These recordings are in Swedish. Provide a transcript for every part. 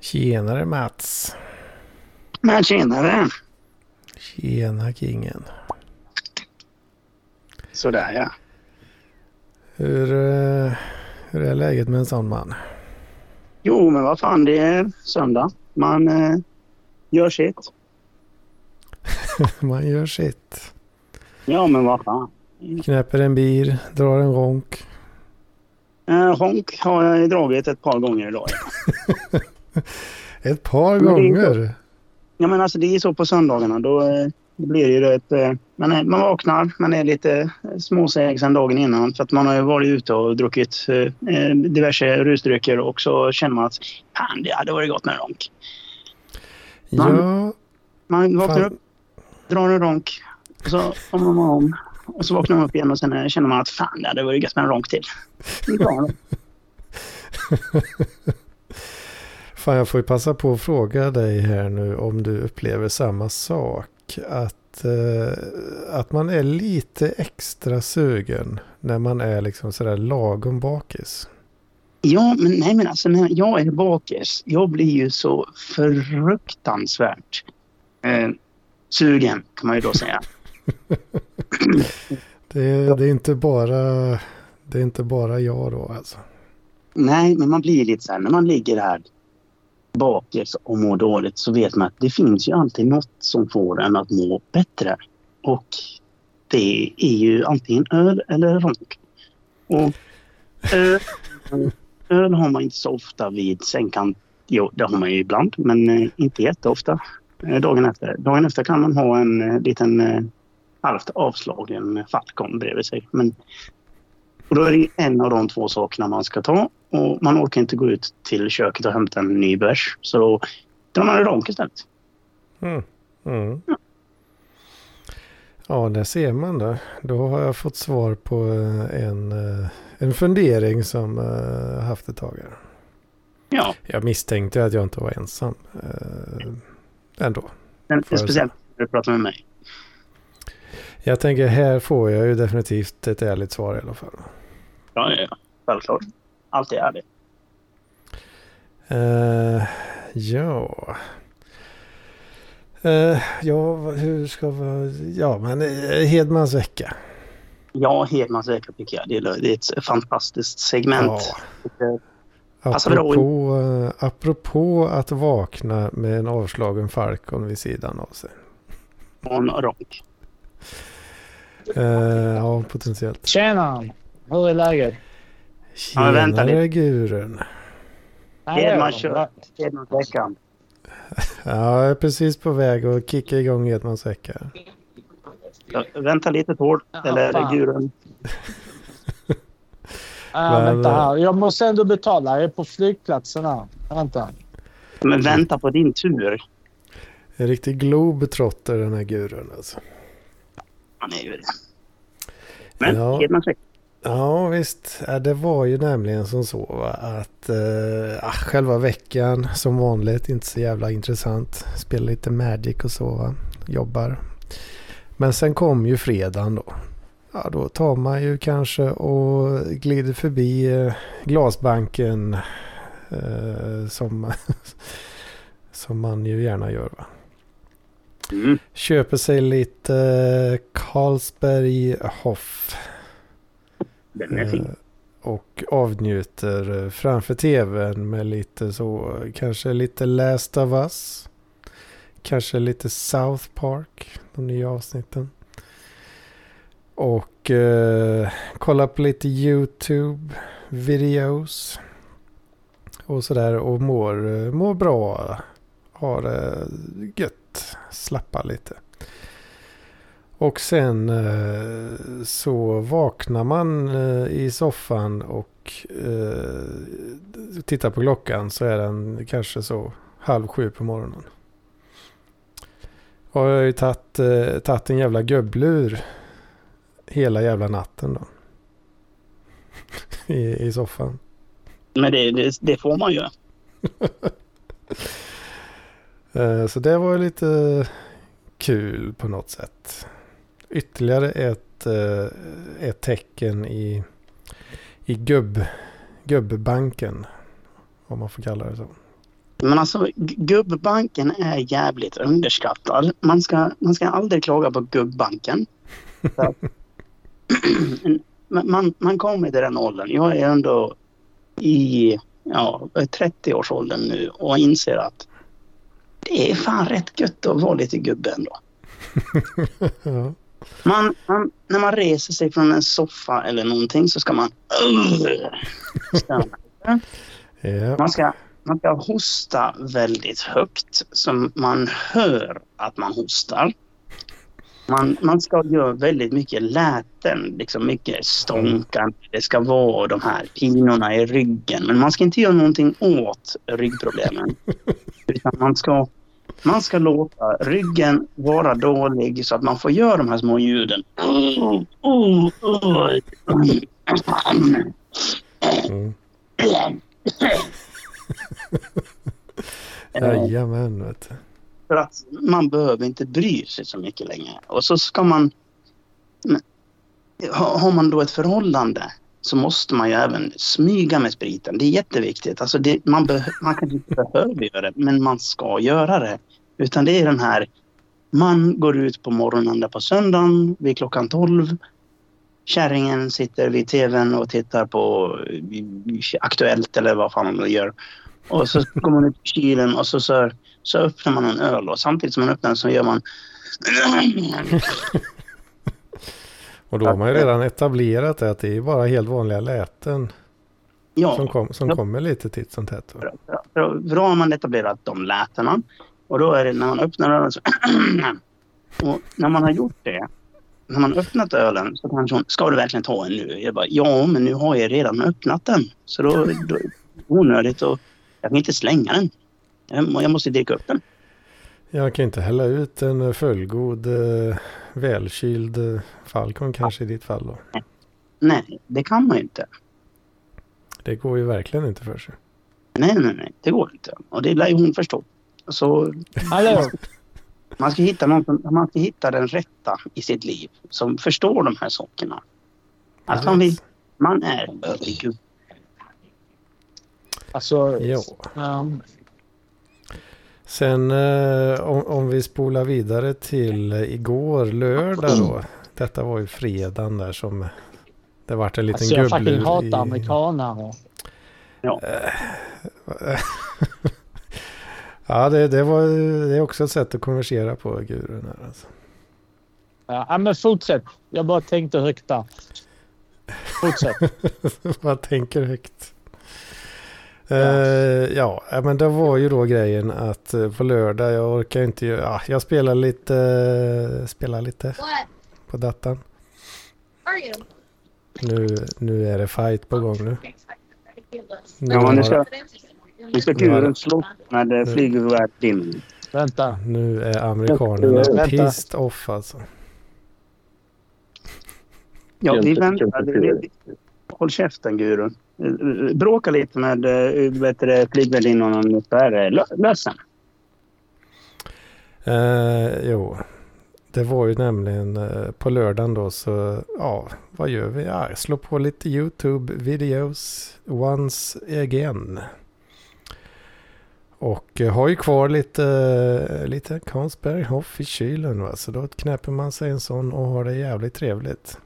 Tjenare Mats. Men tjenare. Tjena kingen. Sådär ja. Hur, eh, hur är läget med en sån man? Jo men vad fan det är söndag. Man eh, gör sitt. Man gör sitt. Ja men vad fan. Knäpper en bir, drar en ronk. Eh, honk har jag dragit ett par gånger idag. Ett par Men gånger. Ja men alltså det är så på söndagarna. Då, eh, blir det ju ett... Eh, man, man vaknar, man är lite småseg sen dagen innan. För att man har ju varit ute och druckit eh, eh, diverse rusdrycker och så känner man att fan det hade varit gott med en ronk. Ja, Man vaknar fan. upp, drar en ronk och så kommer man om. Och så vaknar man upp igen och sen känner man att fan det hade varit gött med en ronk till. Fan, jag får ju passa på att fråga dig här nu om du upplever samma sak. Att, eh, att man är lite extra sugen när man är liksom sådär lagom bakis. Ja, men nej men alltså när jag är bakis, jag blir ju så fruktansvärt eh, sugen kan man ju då säga. Det, är- det, är inte bara, det är inte bara jag då alltså. Nej, men man blir lite så här när man ligger här bakis och mår dåligt så vet man att det finns ju alltid något som får en att må bättre. Och det är ju antingen öl eller ronk. Och öl, öl har man inte så ofta vid sängkant. Jo, det har man ju ibland, men eh, inte jätteofta. Eh, dagen efter. Dagen efter kan man ha en eh, liten halvt avslagen Falcon bredvid sig. Men och då är det en av de två sakerna man ska ta. Och man orkar inte gå ut till köket och hämta en ny bärs. Så då drar man en ronk istället. Mm. Mm. Ja, där ser man det. Då har jag fått svar på eh, en, eh, en fundering som jag haft ett tag. Här. Ja, Jag misstänkte att jag inte var ensam. eh, Ändå. men speciellt när du pratar med mig. Jag tänker här får jag ju definitivt ett ärligt svar i alla fall. Ja, ja. Självklart. Alltid är det. Eh, ja. Eh, ja, hur ska vi... Ja, men eh, Hedmans vecka. Ja, Hedmans vecka tycker jag. Det är, det är ett fantastiskt segment. Ja. Apropå, apropå att vakna med en avslagen Falcon vid sidan av sig. och en Eh, ja, potentiellt. Tjena! Hur är läget? Ja, men vänta Tjenare gurun. Hedman Ja, kör. Hedmans vecka. Ja, jag är precis på väg att kicka igång Hedmans vecka. Ja, Vänta lite Tord. Ja, Eller fan. Gurun. Ja, Men, vänta eh, här. Jag måste ändå betala. Jag är på flygplatsen här. Vänta. Men vänta på din tur. En riktig globetrotter den här gurun alltså. Han är ju det. Men Ja. Hedmans vecka. Ja visst, det var ju nämligen som så va, att eh, ah, själva veckan som vanligt inte så jävla intressant. Spelar lite Magic och så va, jobbar. Men sen kom ju fredagen då. Ja då tar man ju kanske och glider förbi eh, glasbanken eh, som, som man ju gärna gör va. Mm. Köper sig lite eh, Carlsberg Hoff. Den är fin. Eh, Och avnjuter eh, framför tvn med lite så, kanske lite Last of Us. Kanske lite South Park, de nya avsnitten. Och eh, kolla på lite YouTube videos. Och sådär och mår, mår bra. Har det gött. Slappar lite. Och sen eh, så vaknar man eh, i soffan och eh, tittar på klockan så är den kanske så halv sju på morgonen. Och jag har ju tagit en jävla gubblur hela jävla natten då. I, I soffan. Men det, det, det får man ju. Eh, så det var lite kul på något sätt. Ytterligare ett, eh, ett tecken i, i gubb, gubbbanken. Om man får kalla det så. Men alltså gubbbanken är jävligt underskattad. Man ska, man ska aldrig klaga på gubbbanken. Man, man kommer till den åldern. Jag är ändå i ja, 30-årsåldern nu och inser att det är fan rätt gött att vara lite gubbe ändå. ja. Man, man, när man reser sig från en soffa eller någonting så ska man... ja. Man ska, man ska hosta väldigt högt så man hör att man hostar. Man, man ska göra väldigt mycket läten, liksom mycket stånkande. Det ska vara de här pinorna i ryggen. Men man ska inte göra någonting åt ryggproblemen. Utan man ska, man ska låta ryggen vara dålig så att man får göra de här små ljuden. Mm. Jajamän, vet du. För att man behöver inte bry sig så mycket längre. Och så ska man... Har man då ett förhållande så måste man ju även smyga med spriten. Det är jätteviktigt. Alltså det, man, be, man kanske inte behöver göra det, men man ska göra det. Utan det är den här... Man går ut på morgonen där på söndagen vid klockan 12. Kärringen sitter vid tvn och tittar på eh, Aktuellt eller vad fan man gör. Och så går man ut i kylen och så, så, så öppnar man en öl och samtidigt som man öppnar den så gör man... Och då har man ju redan etablerat det att det är bara helt vanliga läten Ja, som, kom, som Ja. kommer lite titt som tätt. för, för då har man etablerat de lätena. Och då är det när man öppnar ölen så... och när man har gjort det, när man öppnat ölen så kanske hon, ska du verkligen ta en nu? Jag bara, ja men nu har jag redan öppnat den. Så då, då är det onödigt och jag kan inte slänga den. Jag må- Jag måste dricka upp den. Jag kan inte hälla ut en fullgod, eh, välkyld eh, Falcon kanske i ditt fall då. Nej, det kan man ju inte. Det går ju verkligen inte för sig. Nej, nej, nej, det går inte. Och det lär ju hon förstå. Så Hallå! Man ska, hitta någon man ska hitta den rätta i sitt liv som förstår de här sakerna. Att man, vill, man är. Alltså, Ja. ehm, Sen eh, om, om vi spolar vidare till eh, igår lördag då. Detta var ju fredagen där som det vart en liten alltså jag fucking hatar i- amerikanare. Ja, det, det, var, det är också ett sätt att konversera på gurun här alltså. Ja, ja, men fortsätt. Jag bara tänkte högt där. Fortsätt. Man tänker högt. Eh, ja, ja, men det var ju då grejen att eh, på lördag, jag orkar inte ju, ja, jag spelar lite, eh, spelar lite What på datan. Nu, nu är det fight på gång nu. Nu Ja, nu ska, nu ska guren slå med eh, flygvärdinnen. Vänta. nu är amerikanerna Vänta. pissed off alltså. Ja, vi väntar. Håll käften gurun. Bråka lite med eh, flygvärdinnan det lö- lös den. Eh, jo, det var ju nämligen eh, på lördagen då så, ja, vad gör vi? Ja, slår på lite YouTube-videos once again. Och eh, har ju kvar lite, eh, lite Carlsberg Hoff i kylen va? så då knäpper man sig en sån och har det jävligt trevligt.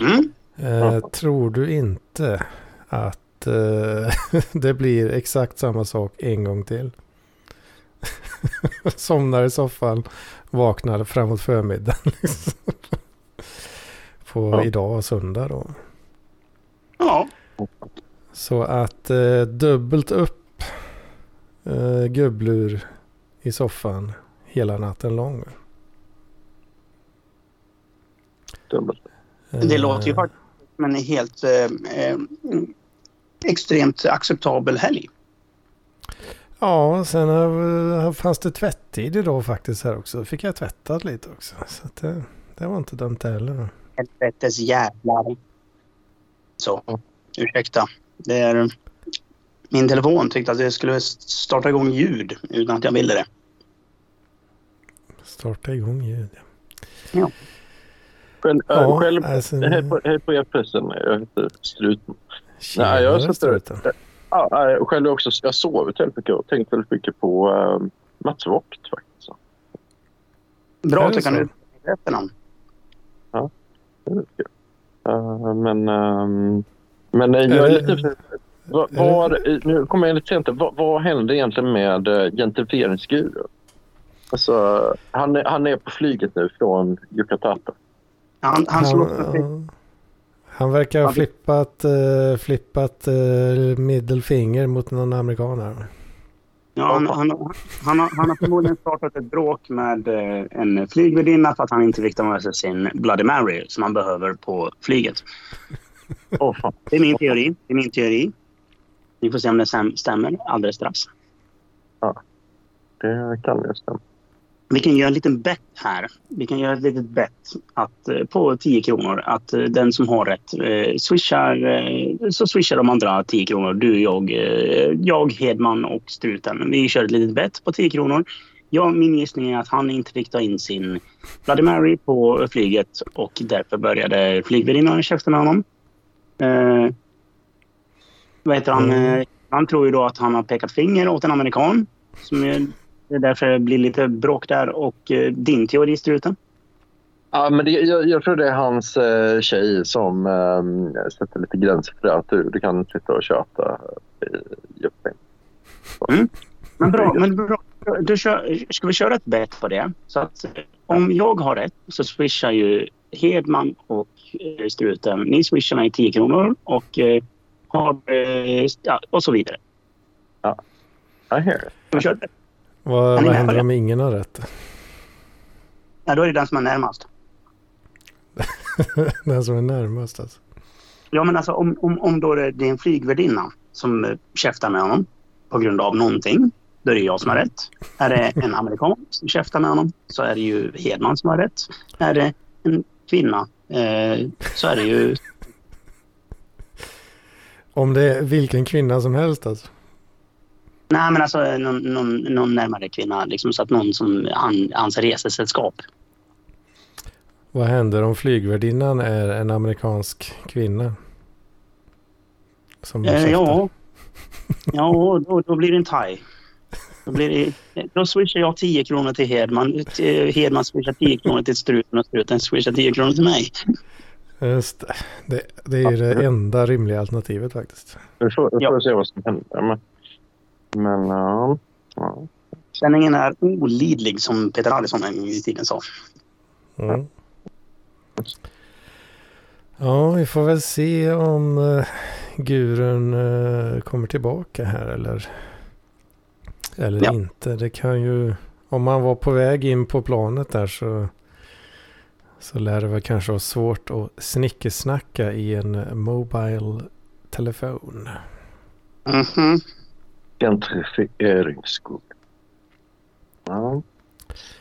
Mm? Eh, tror du inte att eh, det blir exakt samma sak en gång till? Somnar i soffan, vaknar framåt förmiddagen. Liksom. På Ja. idag, söndag då. Ja. Så att eh, dubbelt upp eh, gubblur i soffan hela natten lång. Det Eh, låter ju faktiskt som en helt eh, eh, extremt acceptabel helg. Ja, sen fanns det tvättid idag faktiskt här också. Fick jag tvättat lite också. Så det, det var inte dumt heller. Helvetes jävlar. Så, ursäkta. Det är... Min telefon tyckte att det skulle starta igång ljud utan att jag ville det. Starta igång ljud. Ja. Själv, Ja, äh, själv alltså, hej, på, hej på er pressen. Jag heter Strutman. Nej, jag struten. Ja, själv också. Jag har sovit väldigt mycket och tänkt väldigt mycket på uh, Mats Vogt faktiskt. Bra att du kan uttala efternamn. Det är kul. Eh, men ehm, men eh, jag är lite... Det- var, eh, nu kommer jag lite sent. Vad, vad hände egentligen med uh, gentrifieringsguru? Alltså, han, är- han är på flyget nu från Yucatan. Han, han Han, han verkar ha Han- flippat, uh, flippat uh, middelfinger mot någon amerikaner. Ja, han, han, han, har, han har förmodligen startat ett bråk med eh, en flygvärdinna för att han inte fick ta med sig sin Bloody Mary som han behöver på flyget. Åh fan. Det är min teori. Det är min teori. Vi får se om det stäm- stämmer alldeles strax. Det kan ju stämma. Vi kan göra en liten bett här. Vi kan göra ett litet bett att, eh, på 10 kronor. Att eh, den som har rätt eh, swishar, eh, så swishar de andra 10 kronor. Du, jag, eh, jag, Hedman och Struten. Vi kör ett litet bett på 10 kronor. Ja, min gissning är att han inte fick ta in sin Bloody Mary på flyget och därför började flygvärdinnan käfta med honom. Eh, vad heter han? Mm. Han tror ju då att han har pekat finger åt en amerikan. Som är, det är därför det blir lite bråk där. Och eh, din teori, Struten? Ja, men det, jag, jag tror det är hans eh, tjej som eh, sätter lite gränser för det. Att du, du kan sitta och köta i Yucatan. Men bra, men bra. Du kör, ska vi köra ett bett på det? Så att eh, om jag har rätt så swishar ju Hedman och eh, Struten. Ni swishar mig 10 kronor och eh, har, eh, ja, och så vidare. I hear it. Ska vi köra ett bett? Vad, vad händer om ingen har rätt? Ja, då är det den som är närmast. Den som är närmast alltså. Ja, men alltså om, om, om då det det är en flygvärdinna som eh, käftar med honom på grund av någonting, då är det jag som har rätt. Är det en amerikan som käftar med honom så är det ju Hedman som har rätt. Är det en kvinna eh, så är det ju... Om det är vilken kvinna som helst alltså. Nej, men alltså någon, någon, någon närmare kvinna. Liksom, så att någon som han, hans resesällskap. Vad händer om flygvärdinnan är en amerikansk kvinna? Som Eh, ja, ja då, då blir det en thai. Då, blir det, då swishar jag 10 kronor till Hedman. Till- Hedman swishar 10 kronor till Struten och Struten swishar 10 kronor till mig. Just det. det. Det är ju det enda rimliga alternativet faktiskt. Vi får, vi Ja. får se vad som händer. Men, men ja. ja. Känningen är olidlig som Peter Allison en gång i tiden sa. Mm. Ja, vi får väl se om uh, gurun eh, kommer tillbaka här eller, eller Ja. inte. Det kan ju, om man var på väg in på planet där så, så lär det väl kanske vara svårt att snickesnacka i en mobile telefon. Gentrifieringsskog. Ja.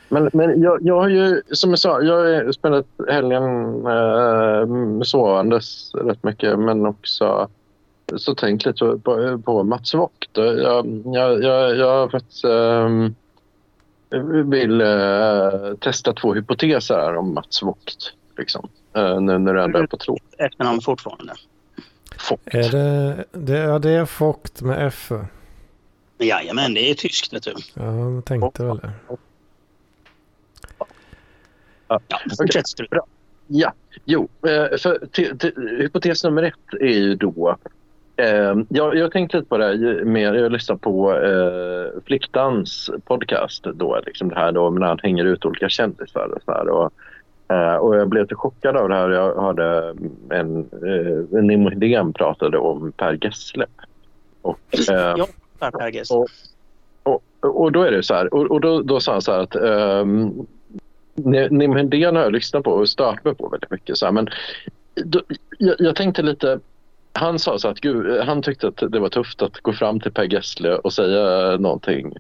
Men, men jag, jag har ju, som jag sa, jag har spelat helgen eh, sovandes rätt mycket men också så tänkt lite på, på Mats Vogt. Jag, jag, jag, jag faktiskt, eh, vill eh, testa två hypoteser om Mats Vogt. Liksom. Eh, nu när du ändå är på tråd. Efternamn fortfarande. Vogt. Är det, det, ja, det är Fogt med F. Jajamän, det är tyskt vet du. Ja, jag tänkte väl det. Ja, fortsätt Struten. Ja, jo. eh, För te, te, hypotes nummer ett är ju då... Eh, jag, jag tänkte lite på det här med, jag lyssnade på eh, Fliktans podcast då, liksom det här då när han hänger ut olika kändisar och så här. Och, eh, och jag blev lite chockad av det här. Jag hörde en, eh, Nimo Hedén pratade om Per Gessle. Och, eh, Ja, Och, och, och då är det så här, och, och då, då sa han så här att um, Nim Hedén har jag lyssnat på och stört mig på väldigt mycket. Så här, men då, jag, jag tänkte lite, han sa så att gud, han tyckte att det var tufft att gå fram till Per Gessle och säga någonting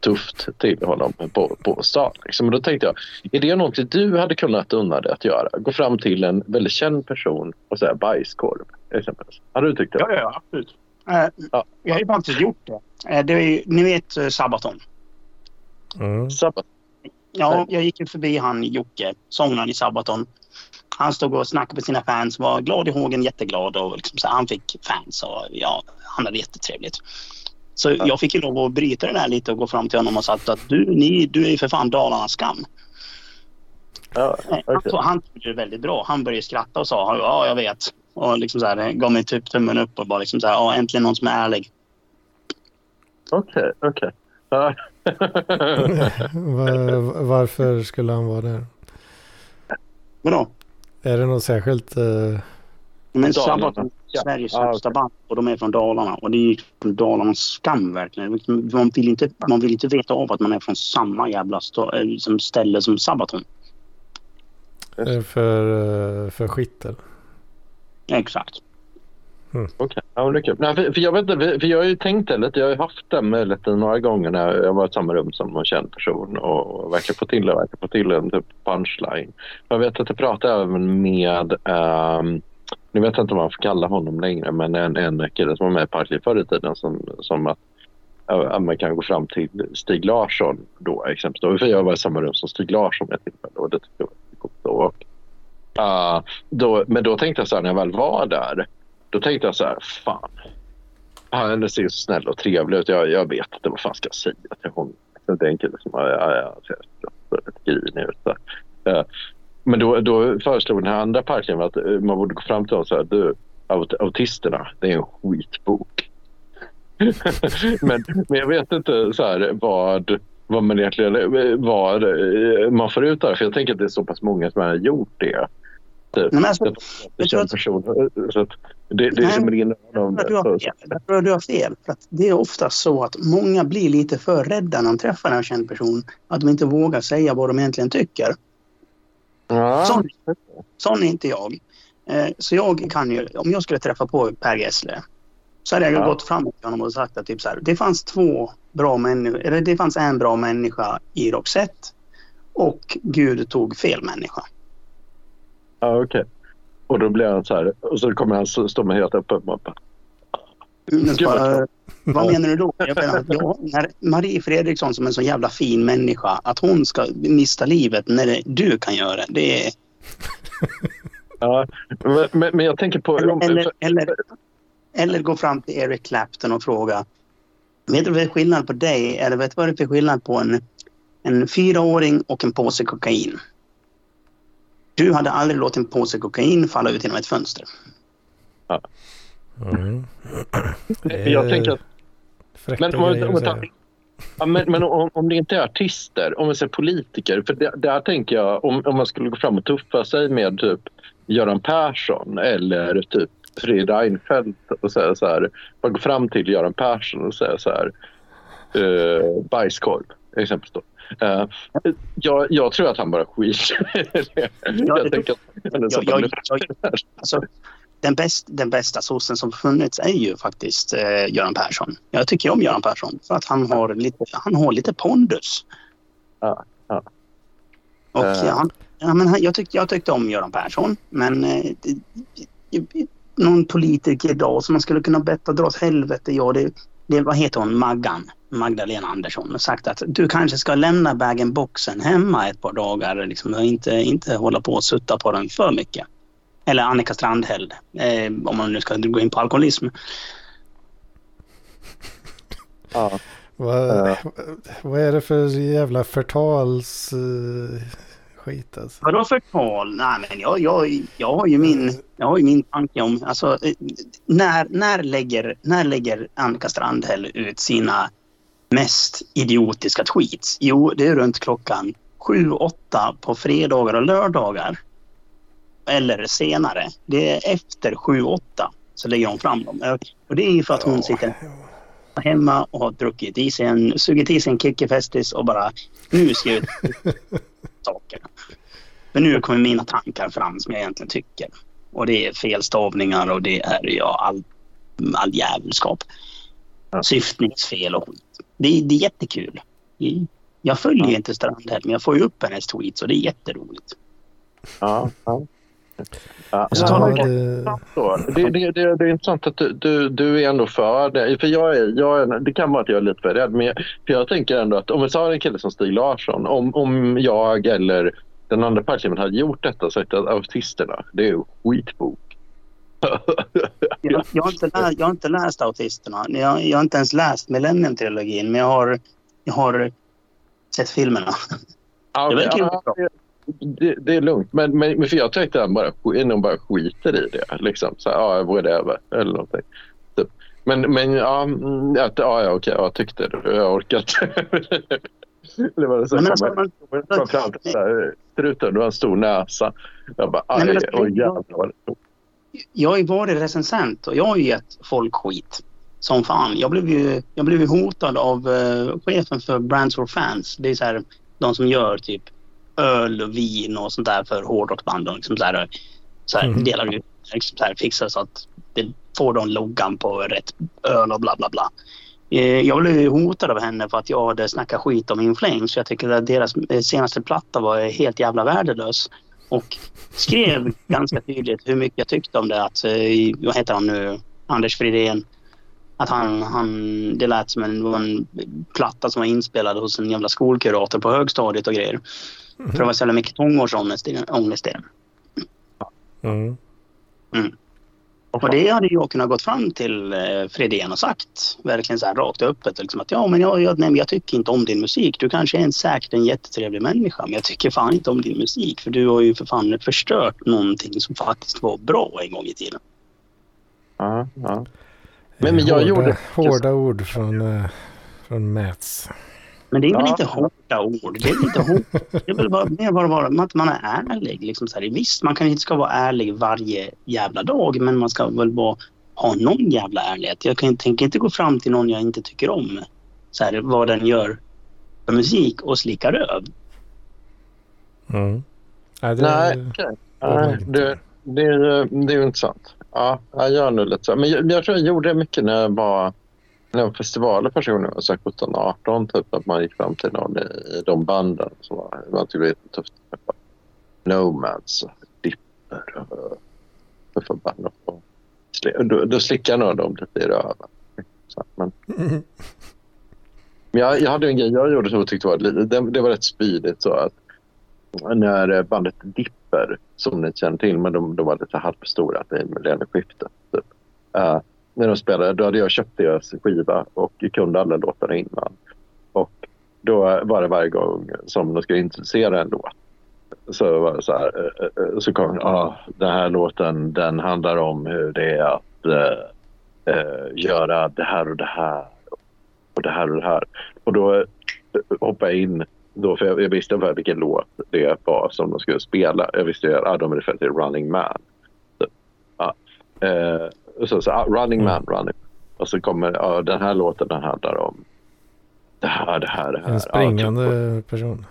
tufft till honom på, på stan. Liksom. Och då tänkte jag, är det någonting du hade kunnat unna dig att göra? Gå fram till en väldigt känd person och säga bajskorv exempelvis. Hade du tyckt det? Ja, ja, absolut. Eh, Ja. Jag har ju faktiskt gjort det. Eh, det är, ju- ni vet eh, Sabaton? Mm. Sabbat. Ja, jag gick ju förbi han Jocke, sångaren i Sabaton. han stod och snackade med sina fans, var glad i hågen, jätteglad och liksom så han fick fans och ja, han hade jättetrevligt. Så Ja. jag fick ju lov att bryta det där lite och gå fram till honom och sagt att du, ni, du är ju för fan Dalarnas skam. Ja, Han, tog- han tog det väldigt bra. Han började skratta och sa ja, jag vet. Och liksom så här, gav mig typ tummen upp och bara liksom så här, ja, äntligen någon som är ärlig. Okej, okej. Ja. Var, varför skulle han vara där? Vadå? Är det något särskilt? eh, Men Dalarna. Sabaton Ja. Sveriges Ah, högsta band och de är från Dalarna. Och det är ju Dalarnas skam verkligen. Man vill, inte, man vill inte veta av att man är från samma jävla sta- eh, som ställe som Sabaton. är det för, eh, för skiter? Exakt. Okej, ja, men det är kul. Nej, för, för jag vet inte, för, jag har ju tänkt det lite. Jag har ju haft den möjligheten några gånger när jag var i samma rum som en känd person och verkar få till det, verkar få till en typ punchline. Jag vet att jag pratade även med, um, nu vet jag inte om man får kalla honom längre, men en, en kille som var med i Parkliv förr i tiden som, som att ja, man kan gå fram till Stig Larsson då exempelvis. För jag var i samma rum som Stig Larsson vid ett tillfälle och det tyckte jag var coolt. Och, Uh, då, men då tänkte jag så här när jag väl var där då tänkte jag så här, fan. Han ser så snäll och trevlig ut. Jag, jag vet inte vad fan ska jag säga till honom. Det är en kille som har ja, ja, ser rätt grinig ut. Uh, Men då, då föreslog den här andra parken att eh, man borde gå fram till honom och säga du, aut- autisterna, det är en skitbok. men, men jag vet inte så här, vad, vad man egentligen eh, vad man får ut av det. För jag tänker att det är så pass många som har gjort det. Nej, men alltså, Jag jag tror att- person. Så att det, det Nej. Jag tror fel. Jag tror du har fel. För att det är ofta så att många blir lite för rädda när de träffar en känd person. Att de inte vågar säga vad de egentligen tycker. Ja. Sån, sån är inte jag. Eh, Så jag kan ju, om jag skulle träffa på Per Gessle så hade jag Ja. gått fram till honom och sagt att typ så här, det fanns två bra människor, eller det fanns en bra människa i Roxette och Gud tog fel människa. Ja, okej. Och då blir han så här. Och så kommer han stå med helt öppen. Bara, Gud, vad menar du då? Jag menar jag, när Marie Fredriksson som är en så jävla fin människa, att hon ska mista livet när det, du kan göra det. det är, Ja, men, men jag tänker på... eller, eller, eller, eller gå fram till Eric Clapton och fråga Vet du vad det är skillnad på dig? Eller vet du vad det är för skillnad på en, en fyraåring och en påse kokain? Du hade aldrig låtit en påse kokain falla ut genom ett fönster. Mm. jag tänker att Men, om, om, ja, men, men om, om det inte är artister, om vi säger politiker. För det, där tänker jag, om, om man skulle gå fram och tuffa sig med typ Göran Persson eller typ Fredrik Reinfeldt och säga så här. Man går fram till Göran Persson och säger så här. Uh, bajskorv, exempelvis. Då. Eh, jag, jag tror att han bara skiter i det. Jag tänker att alltså, den, bäst, den bästa sossen som funnits är ju faktiskt eh, Göran Persson. Jag tycker om Göran Persson för att han har lite, han har lite pondus. Ja, ja. Och Eh. han, ja, men jag, tyckte, jag tyckte om Göran Persson men eh, någon politiker idag som man skulle kunna betta dra åt helvete. Ja, det, det, vad heter hon? Maggan. Magdalena Andersson har sagt att du kanske ska lämna bag-in-boxen hemma ett par dagar. Liksom, och inte, inte hålla på och sutta på den för mycket. Eller Annika Strandhäll, eh, om man nu ska gå in på alkoholism. ja. Vad, vad är det för jävla förtals eh, skit alltså? Vadå förtal? Nej, men jag, jag, jag, har ju min, jag har ju min tanke om... Alltså, eh, när, när, lägger, när lägger Annika Strandhäll ut sina mest idiotiska tweets? Jo, det är runt klockan sju, åtta på fredagar och lördagar. Eller senare. Det är efter sju, åtta så lägger hon fram dem. Och det är ju för att hon sitter hemma och har druckit i sig en, sugit i sig en kickefestis och bara nu ska jag ut saker. Men nu kommer mina tankar fram som jag egentligen tycker. Och det är felstavningar och det är ja, all, all jävelskap. Ja. Syftningsfel och skit. Det, det är jättekul. Jag följer Ja. inte Strandhäll men jag får ju upp hennes tweets och det är jätteroligt. Ja, ja. Ja, Så Ja, det, Så, det, det, det, det är intressant att du, du, du är ändå för det. För jag är, jag är, det kan vara att jag är lite för rädd. Men jag, för jag tänker ändå att om vi tar en kille som Stig Larsson. Om, om jag eller den andra parkliven hade gjort detta sagt att autisterna, det är ju skitbok. Jag, jag, har inte läst, jag har inte läst Autisterna. Jag, jag har inte ens läst Millennium-trilogin, men jag har, jag har sett filmerna. Det okej, verkar ju ja, bra. Det, det är lugnt. Men, men, men för jag tänkte att han bara, nog bara skiter i det. Liksom. Så, ja, whatever. Eller någonting. Typ. Men, men ja, mm, att, ja, ja, okej, jag tyckte det. Jag orkar inte. det var så Nej, men alltså, man- fram till så här, struten, du har en stor näsa. Jag bara, Nej, aj, men alltså, oj jag- jävlar. Jag har ju varit recensent och jag har ju gett folk skit. Som fan. Jag blev ju, jag blev ju hotad av eh, chefen för Brands for Fans. Det är så här, de som gör typ öl och vin och sånt där för hårdrocksband. Och liksom så här, så här, Mhm. delar ut, liksom så här, fixar så att det får de loggan på rätt öl och bla bla bla. Eh, Jag blev hotad av henne för att jag hade snackat skit om In Flames. Jag tycker att deras eh, senaste platta var helt jävla värdelös. Och skrev ganska tydligt hur mycket jag tyckte om det. Att, eh, vad heter han nu? Anders Fridén. Att han, han, det lät som en, en platta som var inspelad hos en jävla skolkurator på högstadiet och grejer. För det var så jävla mycket tonårsångest i den- ångest i den. Mm. Och det hade jag kunnat gått fram till eh, Fredén och sagt verkligen så här rakt och öppet liksom att ja men jag, jag, nej, men jag tycker inte om din musik. Du kanske är en, säkert en jättetrevlig människa men jag tycker fan inte om din musik för du har ju för fan förstört någonting som faktiskt var bra en gång i tiden. Ja, ja. Men, men jag hårda, gjorde... Hårda ord från, eh, från Mats. Men det är väl Ja. inte hårda ord. Det är väl inte hårda. Det är väl bara, mer bara, bara att man är ärlig. Liksom så här. Visst, man kanske inte ska vara ärlig varje jävla dag men man ska väl bara ha någon jävla ärlighet. Jag kan, tänker inte gå fram till någon jag inte tycker om. Så här, vad den gör för musik och slicka röv. Mm. Nej, det, Nej, okej. Nej, det, det, är, det är ju intressant. Ja, jag gör nog lite så. Men jag, jag tror jag gjorde det mycket när jag var när festivaler första gången. Var så 17, 18 typ. Att man gick fram till någon i, i de banden. Som var, man tyckte det var tufft. Nomads och Dipper och tuffa band. Och, då, då slickade någon typ dem lite i röven. Så, men Mm. men jag, jag hade en grej jag gjorde som jag tyckte var det, det var rätt spydigt så att när eh, bandet Dipper, som ni känner till, men de, de var lite halvstora i millennieskiftet. Typ. Uh, när de spelade, då hade jag köpt deras skiva och kunde alla låtarna innan. Och då var det varje gång som de skulle introducera en låt. Så var det så här, eh, eh, eh, så kom ah, den här låten den handlar om hur det är att eh, göra det här och det här och det här och det här. Och då hoppade jag in då, för jag, jag visste ungefär vilken låt det var som de skulle spela. Jag visste att ah, de refererade till Running Man. Så, ah, eh, så, så ah, Running Man, Running Och så kommer ah, den här låten den handlar om det här, det här, det här. En Ja, springande person.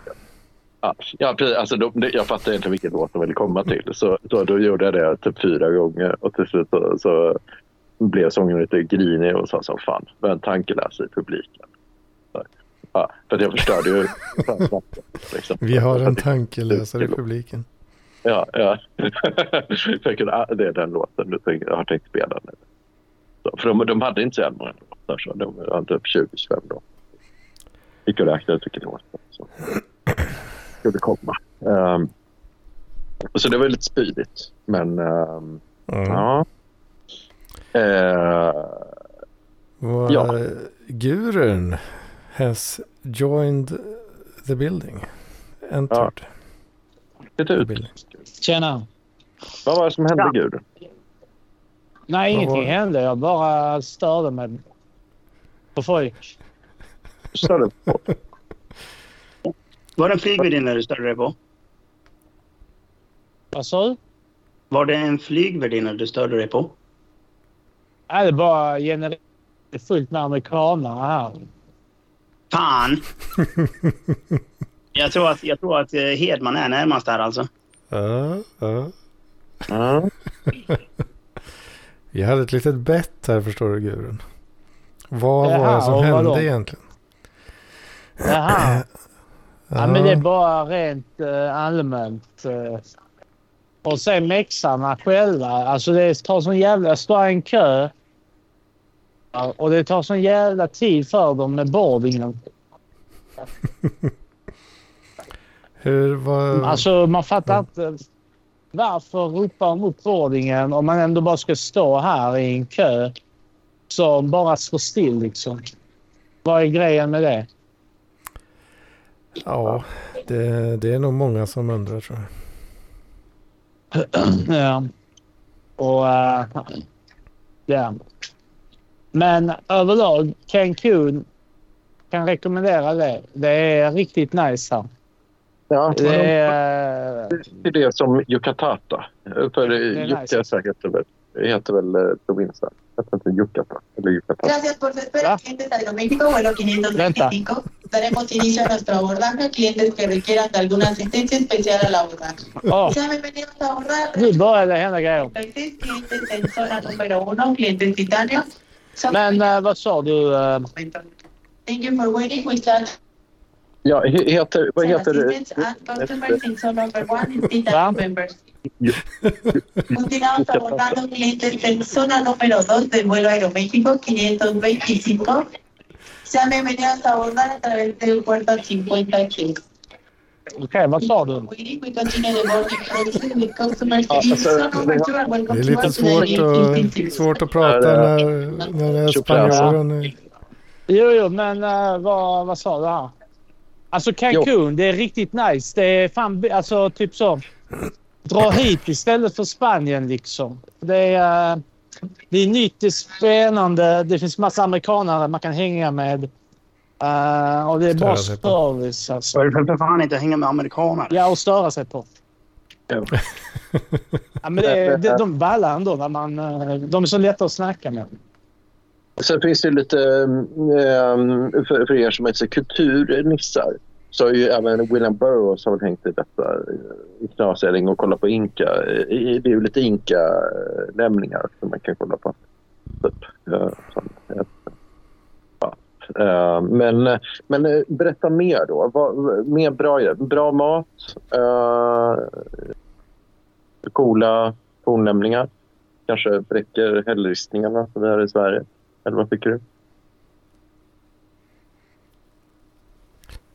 Ja, ja precis. Alltså, det- jag fattade inte vilken låt de ville komma till. Så, så då gjorde jag det typ fyra gånger. Och till slut så, så blev sången lite grinig och sa som fan, vad en tankeläsare i publiken. Så, ja, för jag förstörde ju... liksom. Vi har en tankeläsare i publiken. Ja, ja. ah, det är den låten du tänker, jag har tänkt spela. Så, för de, de hade inte så jävla många låtar, så de var typ 20-25 då. Gick och räknade ut vilken låt som skulle komma. Um, så det var lite spydigt. Men ehm, Mm. ja. Eh, Vad- Ja. Gurun has joined the building. Entered the ut. Tjena. Vad var det som hände Ja. Gudrun? Nej, ingenting hände. Jag bara störde mig på folk. Störde på. Var det en flygvärdinna du störde dig på? Vad sa du? Var det en flygvärdinna du störde dig på? Nej, det är bara generellt fullt med amerikanare här. Fan! jag tror att, jag tror att eh, Hedman är närmast här alltså. Ja, ja. Ja. Vi hade ett litet bett här förstår du Gurun. Vad var Jaha, det som hände vadå? egentligen? Jaha. Ja, Ja, men det är bara rent eh, allmänt. eh. och sen mexarna själva. Alltså det tar sån jävla... Jag står i en kö. Och det tar sån jävla tid för dem med boardingen. Hur var... Alltså man fattar inte varför ropa om uppvårdingen om man ändå bara ska stå här i en kö som bara står still liksom. Vad är grejen med det? Ja, det, det är nog många som undrar tror jag. Ja. Och... Uh, ja. Men överlag, Cancun kan rekommendera det. Det är riktigt nice här. Ja, Det är... det är det som Yucatata. För är nice. Yucatata heter väl, heter väl eh, provinsen. Heter inte Yucatan? Eller Yucatan. Gracias por su espera, ¿Ah? clientes Aeroméxico, vuelo 525. Daremos inicio a nuestro abordaje a clientes que requieran de alguna asistencia especial al abordaje. Åh, Sean bienvenidos a det hända grejer. 36 clientes en zona número 1, clientes titanio. Son- Men eh, vad sa du? eh, Thank you for waiting. We start Ja, he- heter, vad heter det? assistance and customers in zone number 1 in titanio members. Continuamos abordando clientes en zona número 2 del vuelo Aeroméxico 525. Sean bienvenidos a abordar a través del puerto 53. Okej, vad sa du? Alltså, zone number 2 and welcome Det är lite svårt att, svårt att prata när, när det är spanjoren. Jo, jo, men eh, vad, vad sa du här? Alltså Cancun, det är riktigt nice. Det är fan, alltså typ så. Dra hit istället för Spanien liksom. Det är, eh, det är nytt, det är spännande. Det finns massa amerikanare man kan hänga med. Eh, och det är bra service alltså. Det för fan inte hänga med amerikaner? Ja, och störa sig på. Ja. Men det, det, de ballar ändå när man... eh, De är så lätta att snacka med. Sen finns det lite, ehm, för, för er som är kulturnissar, så har ju även William Burroughs har hängt i detta eh, i knasering och kollat på Inka. Det är ju lite Inka-lämningar som man kan kolla på. Typ. Ja, ehm, Men, men eh, berätta mer då. Mer bra, grejer. bra mat, eh, coola fornlämningar. Kanske bräcker hällristningarna som vi har i Sverige. Eller vad tycker du?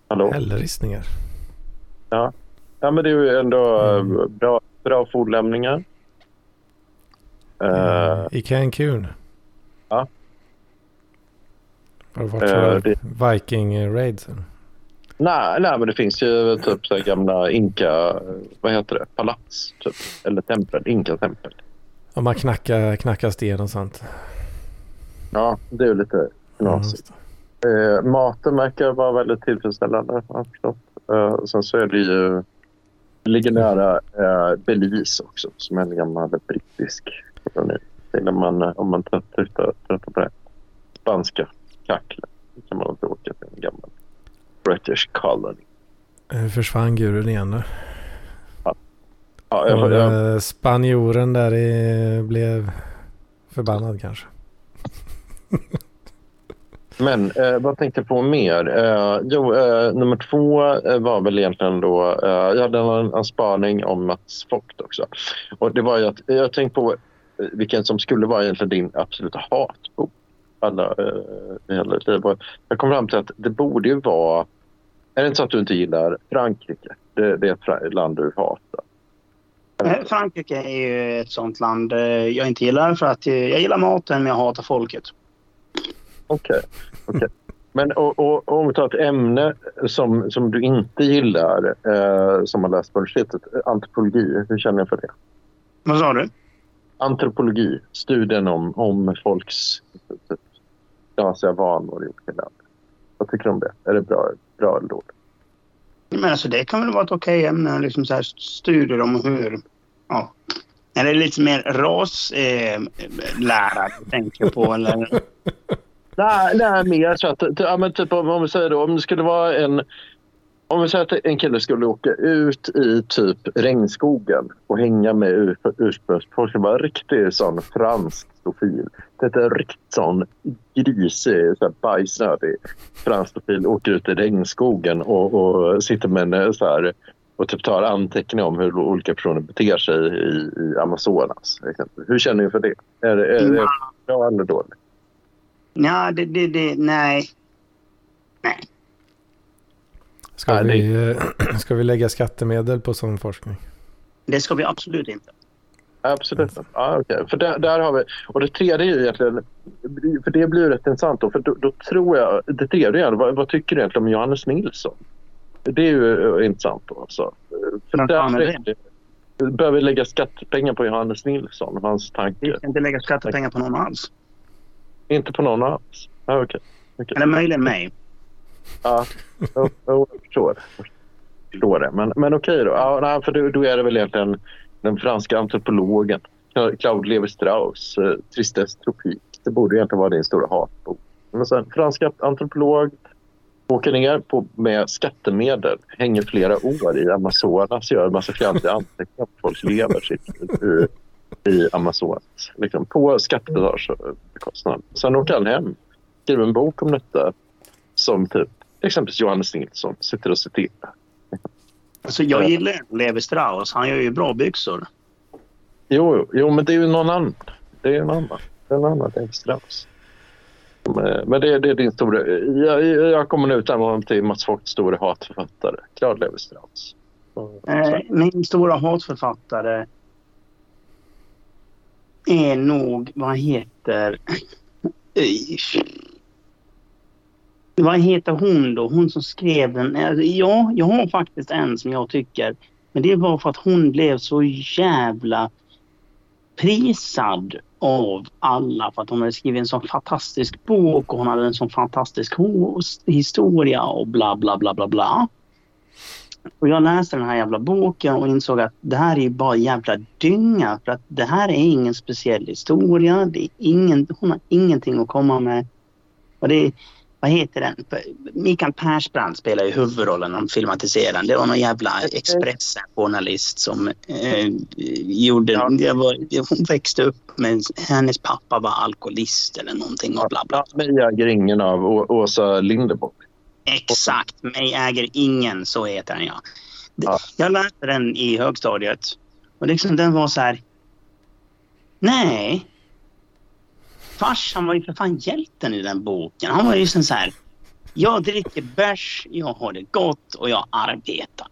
Hallå? Hällristningar. Ja, men det är ju ändå Mm. bra, bra fornlämningar. Eh, I Cancun. Ja. Har du varit på det- Viking-raids? nej, nej, men det finns ju typ så här gamla inka, vad heter det, palats typ. Eller tempel, inka-tempel. Om man knackar, knackar sten och sånt. Ja, det är ju lite knasigt. Eh, maten verkar vara väldigt tillfredsställande. Eh, sen så är det ju, det ligger nära eh, Belize också som är en gammal brittisk koloni. Man, eh, om man tröttar på det. Spanska kacklen kan man inte åka till en gammal British colony. Eh, Försvann gurun igen nu. Ja, jag, jag, eh, spanjoren där i, blev förbannad kanske. Men eh, vad tänkte jag på mer? Eh, jo, eh, nummer två eh, var väl egentligen då... Eh, jag hade en, en spaning om Mats Vogt också. Och det var ju att jag tänkte på eh, vilken som skulle vara egentligen din absoluta hatbok. Alla, eh, hela jag kom fram till att det borde ju vara... Är det inte så att du inte gillar Frankrike? Det, det är ett land du hatar. Eh, Frankrike är ju ett sånt land jag inte gillar för att jag gillar maten men jag hatar folket. Okej. okej. Men och, och, om vi tar ett ämne som, som du inte gillar, eh, som har läst på universitetet, antropologi. Hur känner jag för det? Vad sa du? Antropologi, studien om, om folks typ, knasiga vanor i olika länder. Vad tycker du om det? Är det bra, bra eller dåligt? Men alltså det kan väl vara ett okej ämne, liksom så här studier om hur... Ja. Är det lite mer raslära eh, lära tänker på eller? Nej, nej mer så att, ja, men typ om, om vi säger då, om det skulle vara en om vi säger att en kille skulle åka ut i typ regnskogen och hänga med ur, ursprungsfolk. Det var en riktig sån fransk stofil. Det är riktigt sån grisig, så här bajsnödig fransk stofil. Åker ut i regnskogen och, och sitter med en så här och typ tar anteckningar om hur olika personer beter sig i, i Amazonas. Hur känner ni för det? Är, det- är det bra eller dåligt? Ja, det, det, det, nej. Nej. Ska, Nej, det- vi, eh, ska vi lägga skattemedel på sån forskning? Det ska vi absolut inte. Absolut. Ja, okej. För där, där har vi... Och det tredje är egentligen... För det blir ju rätt intressant då. För då, då tror jag... Det tredje är vad, vad tycker du egentligen om Johannes Nilsson? Det är ju eh, intressant då alltså. För där är det? Behöver vi lägga skattepengar på Johannes Nilsson och hans Vi tanke? ska inte lägga skattepengar på någon alls. Inte på någon alls? Ja, okej. Eller möjligen mig. Ja, jo, jag förstår. Jag förstår det. Men, men okej då. Ja, nej, för då, då är det väl egentligen den franska antropologen Claude Levi-Strauss, eh, Tristesse Tropique. Det borde egentligen vara din stora hatbok. Men sen, franska antropolog åker ner på, med skattemedel, hänger flera år i Amazonas, gör en massa fjantiga anteckningar på folk lever sitt i, Amazonas. Liksom, på skattebetalarnas bekostnad. Sen åker han hem, skriver en bok om detta som typ exempelvis Johannes Nilsson sitter och citerar. Alltså, jag gillar Levi Strauss. Han gör ju bra byxor. Jo, jo, men det är ju någon annan. Det är en annan. Det är en annan Levi Strauss. Men men det, det är din stora... Jag, jag kommer nu utnämna till Mats Vogts stora hatförfattare. Claude Levi Strauss. Så- Eh, min stora hatförfattare är nog, vad heter... Vad heter hon då? Hon som skrev den. Eh, ja, jag har faktiskt en som jag tycker. Men det var för att hon blev så jävla prisad av alla för att hon hade skrivit en sån fantastisk bok och hon hade en sån fantastisk historia och bla bla bla bla bla. Och jag läste den här jävla boken och insåg att det här är ju bara jävla dynga. För att det här är ingen speciell historia. Det är ingen, hon har ingenting att komma med. Och det vad heter den? Mikael Persbrandt spelar ju huvudrollen när de filmatiserar den. Det var någon jävla Expressen-journalist som eh, gjorde... Ja. Det var, hon växte upp med... Hennes pappa var alkoholist eller någonting och bla bla. Ja, Mig äger ingen av Åsa Linderborg. Exakt, mig äger ingen, så heter den ja. Ja. Jag läste den i högstadiet och liksom den var så här. Nej. Farsan var ju för fan hjälten i den boken. Han var ju liksom så här. Jag dricker bärs, jag har det gott och jag arbetar.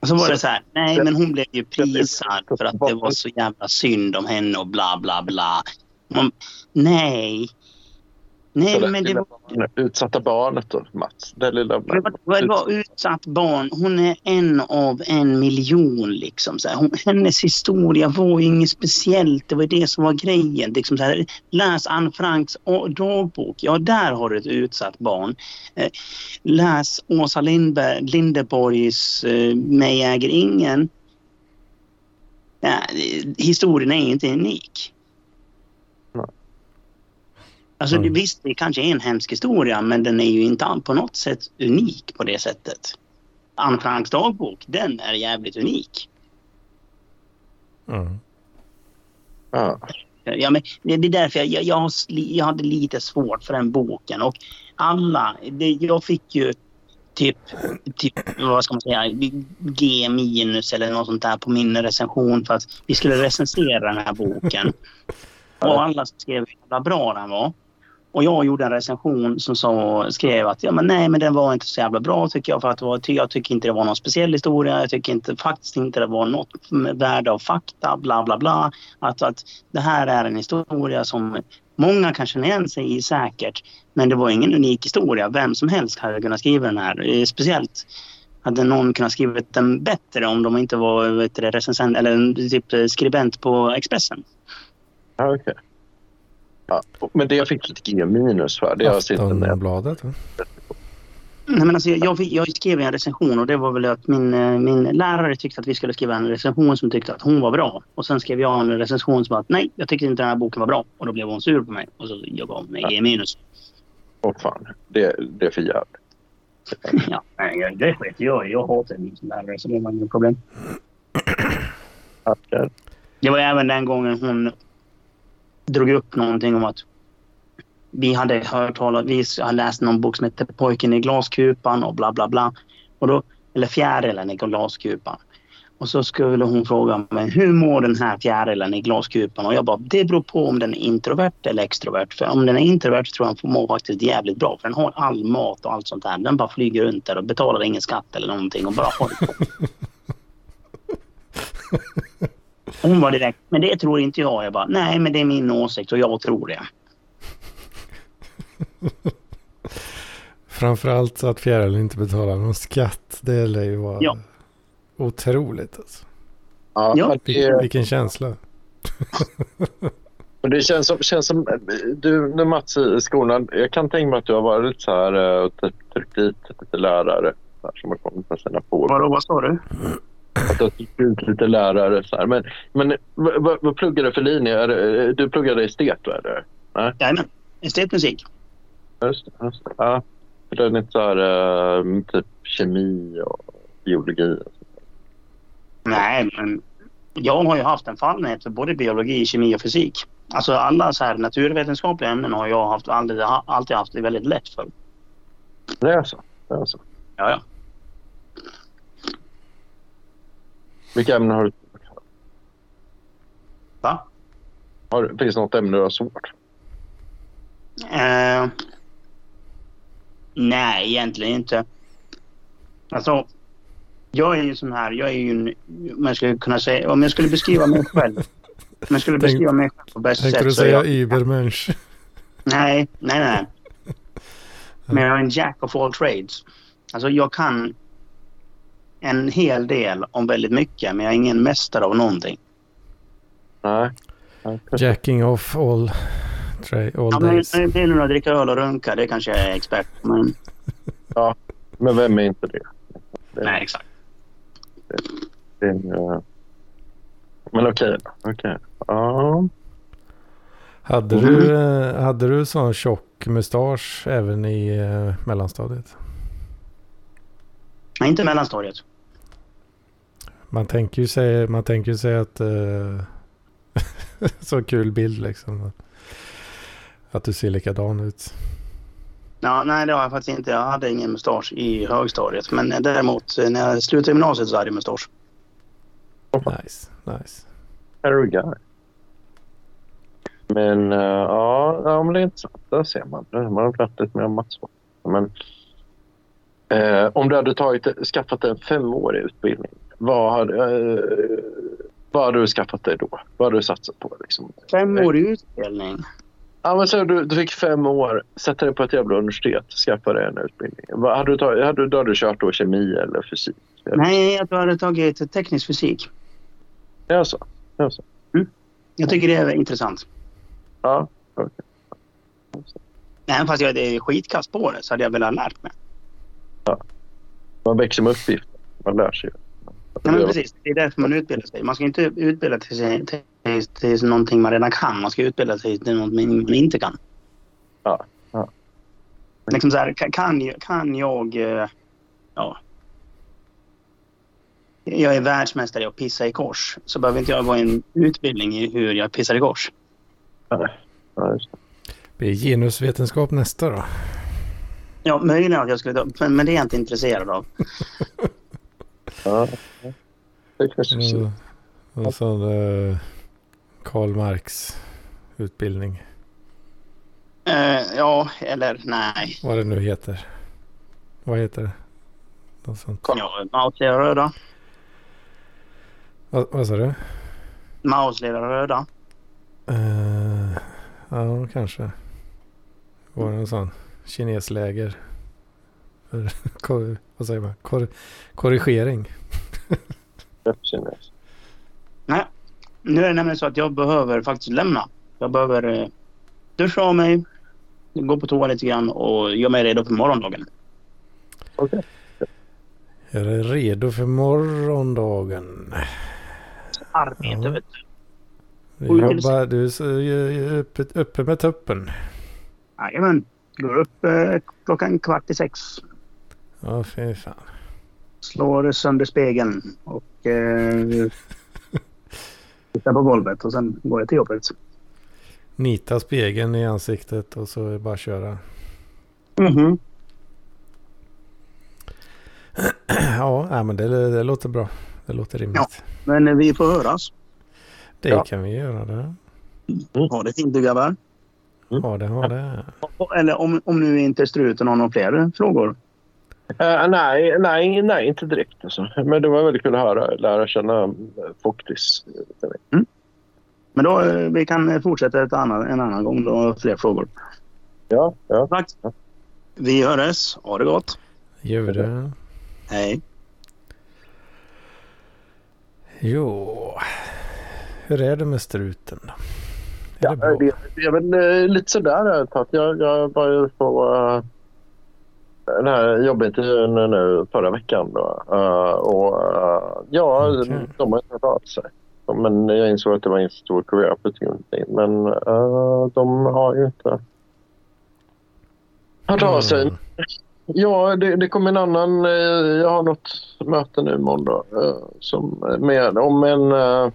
Och så var det så här, nej men hon blev ju prisad för att det var så jävla synd om henne och bla bla bla. Man, nej. Nej det men det var, barnet, utsatta barnet då, Mats. Det lilla det var, det var utsatt barn. Hon är en av en miljon liksom. Så. Hon, hennes historia var ju inget speciellt. Det var det som var grejen. Liksom så här, läs Anne Franks dagbok. Ja, där har du ett utsatt barn. Eh, läs Åsa Lindberg, Lindeborgs eh, Mig äger ingen. Eh, historien är inte unik. Alltså det, Mm. visst, det kanske är en hemsk historia men den är ju inte på något sätt unik på det sättet. Anne Franks dagbok, den är jävligt unik. Mm. Ja. Ja, men det, det är därför jag, jag, jag, jag hade lite svårt för den boken. Och alla, det, jag fick ju typ, typ, vad ska man säga, G minus eller något sånt där på min recension för att vi skulle recensera den här boken. Och alla skrev hur bra den var. Och jag gjorde en recension som så skrev att ja, men nej, men den var inte så jävla bra tycker jag. För att det var, jag tycker inte det var någon speciell historia. Jag tycker inte, faktiskt inte det var något värde av fakta. Bla bla bla. Att, att det här är en historia som många kan känna igen sig i säkert. Men det var ingen unik historia. Vem som helst hade kunnat skriva den här. Eh, speciellt hade någon kunnat skrivit den bättre om de inte var vet du, recensent eller typ eh, skribent på Expressen. Ja. Ja, men det jag fick lite G minus för. Det har sitter med. Aftonbladet. Nej, men alltså, jag, fick, jag skrev en recension och det var väl att min, eh, min lärare tyckte att vi skulle skriva en recension som tyckte att hon var bra. Och sen skrev jag en recension som att nej, jag tyckte inte den här boken var bra. Och då blev hon sur på mig. Och så jag gav mig G minus. Åh fan, det, det är för jävligt. Ja, nej, det sket jag i. Jag hatar min lärare så det var inget problem. Det var även den gången hon drog upp någonting om att vi hade hört talas, vi hade läst någon bok som hette Pojken i glaskupan och bla bla bla. Och då, eller Fjärilen i glaskupan. Och så skulle hon fråga mig hur mår den här fjärilen i glaskupan? Och jag bara, det beror på om den är introvert eller extrovert. För om den är introvert så tror jag den mår faktiskt jävligt bra. För den har all mat och allt sånt där. Den bara flyger runt där och betalar ingen skatt eller någonting och bara håller på. Hon var direkt, men det tror inte jag. Jag bara, nej men det är min åsikt och jag tror det. Framförallt så att fjärilen inte betalar någon skatt. Det lär ju vara Ja. otroligt. Alltså. Ja, Ja. det, Vilken känsla. men det känns som, känns som du, när Mats i skolan, jag kan tänka mig att du har varit så här eh, och typ tryckt dit lite lärare här, som har kommit med sina på. Vadå, vad sa du? Att du har ut lite lärare så här. Men, men vad, vad, pluggar du för linje? Är det, du pluggade estet eller? Jajamän, estetmusik. Just det. Just det. Ja. Det är lite så här eh, typ kemi och biologi. Nej, men jag har ju haft en fallenhet för både biologi, kemi och fysik. Alltså alla så här naturvetenskapliga ämnen har jag haft, alltid, alltid haft det väldigt lätt för. Det är så. Det är så. Ja, ja. Vilka ämnen har du? Va? Har, finns det något ämne du har svårt? Eh, nej, egentligen inte. Alltså, jag är ju sån här, jag är ju en, om jag skulle kunna säga, om jag skulle beskriva mig själv. Om jag skulle Tänk- beskriva mig själv på bästa Tänkte sätt du så är säga Übermensch? Nej, nej, nej. Men jag är en jack of all trades. Alltså jag kan en hel del om väldigt mycket men jag är ingen mästare av någonting. Nej. Jacking off all, tra- all Ja, men days. det är när jag dricker öl och runka, det kanske jag är expert på. Men Men vem är inte det? det nej, exakt. det är, en, eh, men okej. då. okej. Ja. Hade, Mm. du, eh, hade du sån tjock mustasch även i eh, mellanstadiet? Nej, inte mellanstadiet. Man tänker ju sig, man tänker ju sig att... eh, så kul bild liksom. Att du ser likadan ut. Ja, nej, det har jag faktiskt inte. Jag hade ingen mustasch i högstadiet. Men däremot eh, när jag slutade gymnasiet så hade jag mustasch. Nice, nice. Harry Guy. Men eh, ja, det är intressant. Där ser man. Där har man pratat lite mer om Mats. Men eh, om du hade tagit, skaffat en femårig utbildning, vad hade, eh, vad hade du skaffat dig då? Vad hade du satsat på? Liksom? Femårig utbildning. Ja, men så du, du fick fem år, sätta dig på ett jävla universitet, skaffa dig en utbildning. Vad hade du, tagit, hade, då hade du kört då kemi eller fysik? Nej, jag hade tagit teknisk fysik. Ja, så. Ja, så. Jag tycker det är intressant. Ja, Även fast jag är skitkast på det så hade jag velat lärt mig. man växer med uppgifter. Man lär sig. Nej, men precis. Det är därför man utbildar sig. Man ska inte utbilda till, sig, till, till någonting man redan kan. Man ska utbilda sig till någonting man inte kan. Ja, ja. Liksom så här, kan- kan, jag- eh, Ja. Jag är världsmästare i att pissa i kors. Så behöver inte jag gå en utbildning i hur jag pissar i kors. Ja, just det. Är genusvetenskap nästa då. Ja, möjligen att jag skulle men det är jag inte intresserad av. Ja. Mm. Och så eh, Karl Marx utbildning. Eh, ja, eller nej. Vad det nu heter. Vad heter det? Något sånt. Ja, röda. Vad, vad sa du? Röda. Eh, ja, kanske. Var det en sån kinesläger? Vad säger man? Kor, korrigering. Nej, nu är det nämligen så att jag behöver faktiskt lämna. Jag behöver eh, duscha av mig, gå på toa lite grann och göra mig redo för morgondagen. Okej. Är det redo för morgondagen? Arbete, Ja. vet du. Du, jobbar, du är uppe, uppe med tuppen. Jajamän. Går upp eh, klockan kvart i sex. Ja, fy fan. Slår sönder spegeln och eh, tittar på golvet och sen går jag till jobbet. Nita spegeln i ansiktet och så är det bara att köra. Mhm. Ja, nej, men det, det låter bra. Det låter rimligt. Men vi får höras. Det Ja. kan vi göra det. Ha det fint du grabbar. Ja, det har det. Eller om, om nu inte struten har några fler frågor. Eh, nej, nej, nej, inte direkt. Alltså. Men det var väldigt kul att höra, lära känna uh, Foktis. Men då eh, vi kan fortsätta ett annan, en annan gång då fler frågor. Ja, ja. Tack. Vi hörs. Ha det gott. Gör det. Hej. Jo. Hur är det med struten då? Är Ja, det det, det är väl eh, lite sådär. att Jag, jag var ju på uh, den här jobbintervjun nu förra veckan. Då. Eh, och, eh, ja, Okej. de har inte hört av sig. Men jag insåg att det var en stor career opportunity. Men eh, de har ju inte hört av sig. Mm. Ja, det, det kommer en annan. eh, Jag har något möte nu eh, som, med, om en eh,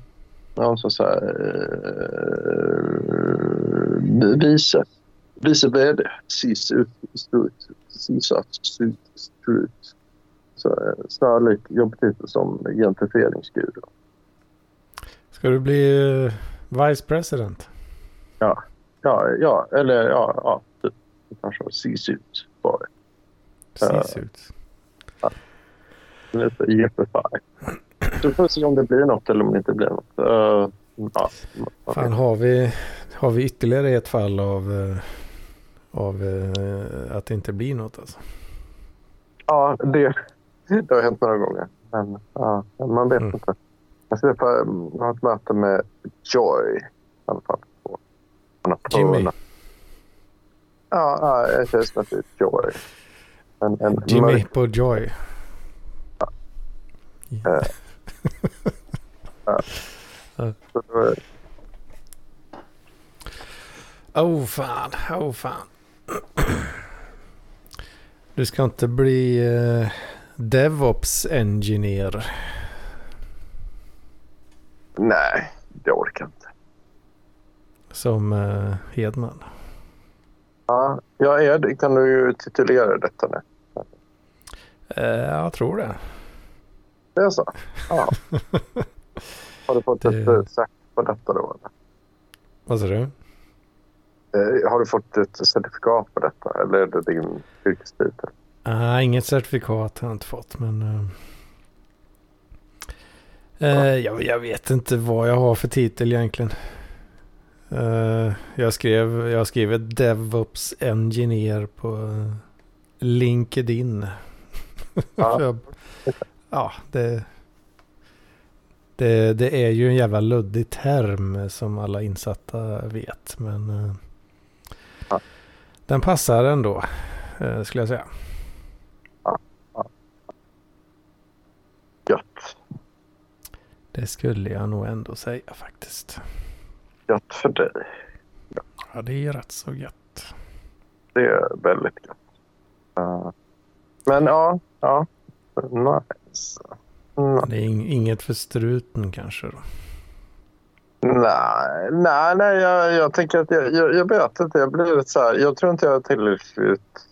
ja, så att eh, vice, vice vd, CISUT, CISAT, Strut. Så eh, snarlik jobbtitel som gentrifieringsguru. Ska du bli eh, vice president? Ja, ja, eller ja, ja typ. Kanske CISUT var det. Ja. Precis ut. Lite jättefaj. Så vi får se om det blir något eller om det inte blir något. Uh, ja. Fan, har vi, har vi ytterligare ett fall av, eh, av eh, att det inte blir något alltså? ja, det, det har hänt några gånger. Men ja, man vet Mm. inte. Jag ska um, ha ett möte med Joy i alla fall. På, på Jimmy. Ja, ja, en tjej som heter Joy. En, en Jimmy mörk- på Joy. så då- Oh fan, oh fan. Du ska inte bli eh, DevOps engineer. Nej, det orkar jag inte. Som eh, Hedman. Ja, jag är det. Kan du ju titulera detta nu? Eh, jag tror det. Det är så? Ja. Har du fått Det- ett eh, cert på detta då? Eller? Vad sa du? Eh, har du fått ett certifikat på detta eller är det din yrkestitel? Ah, inget certifikat har jag inte fått men... eh, eh, jag, jag vet inte vad jag har för titel egentligen. Jag skrev jag skrev DevOps Engineer på LinkedIn. Ja. ja, det, det, det är ju en jävla luddig term som alla insatta vet. Men Ja. Den passar ändå eh, skulle jag säga. Gött. Det skulle jag nog ändå säga faktiskt. Gött för dig. Ja, det är rätt så gött. Det är väldigt gött. Eh, men ja, ja. Nice. Mm, Det är ing- inget för struten kanske då. Nej, nej, nej jag, jag tänker att jag, jag, jag vet inte. Jag blir så här. Jag tror inte jag är tillräckligt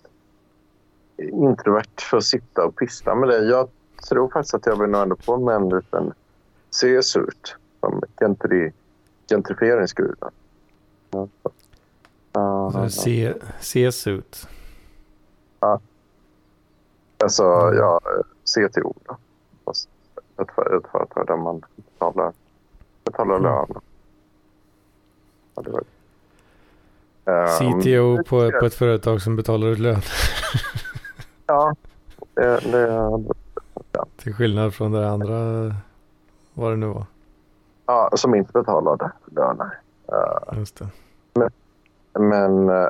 introvert för att sitta och pyssla med det. Jag tror faktiskt att jag vill nog ändå få med en liten CS-ut som gentri, gentrifieringsguru. Ja. Ja, se, ses ut. Alltså, ja, CTO då. Ett, ett företag där man betalar, betalar Mm. lön. Ja, var... Ehm, CTO på, på ett företag som betalar ut lön. Ja, det, det, Till skillnad från det andra. Vad det nu var. ja, som inte betalade löner. Eh, Just det. men uh,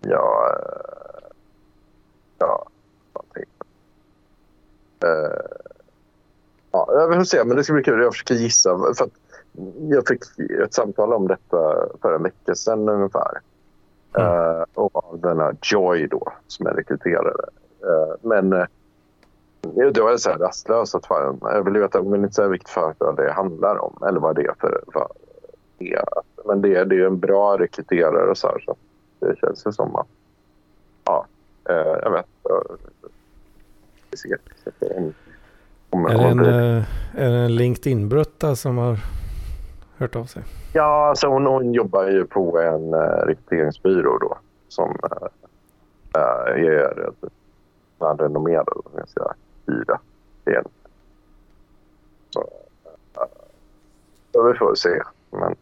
ja, eh, ja, någonting. Uh, ja, jag vill se, men det ska bli kul. Jag försöker gissa. För jag fick ett samtal om detta för en vecka sedan ungefär. Mm. Eh, och denna Joy då, som jag rekryterade. Eh, men uh, då är jag så här rastlös att fan, jag vill veta, vill inte säga vilket företag det handlar om eller vad det är för, för det är. Men det är, det är en bra rekryterare och så här, så det känns ju som att, ja, eh, jag vet. Så det är en- Om, Är det om en, det- eh, är det en LinkedIn-brutta som har hört av sig? Ja, alltså hon, hon jobbar ju på en uh, rekryteringsbyrå då som uh, uh, är uh, renommerad och ganska dyra. Igen. Så, uh, vi får se. Men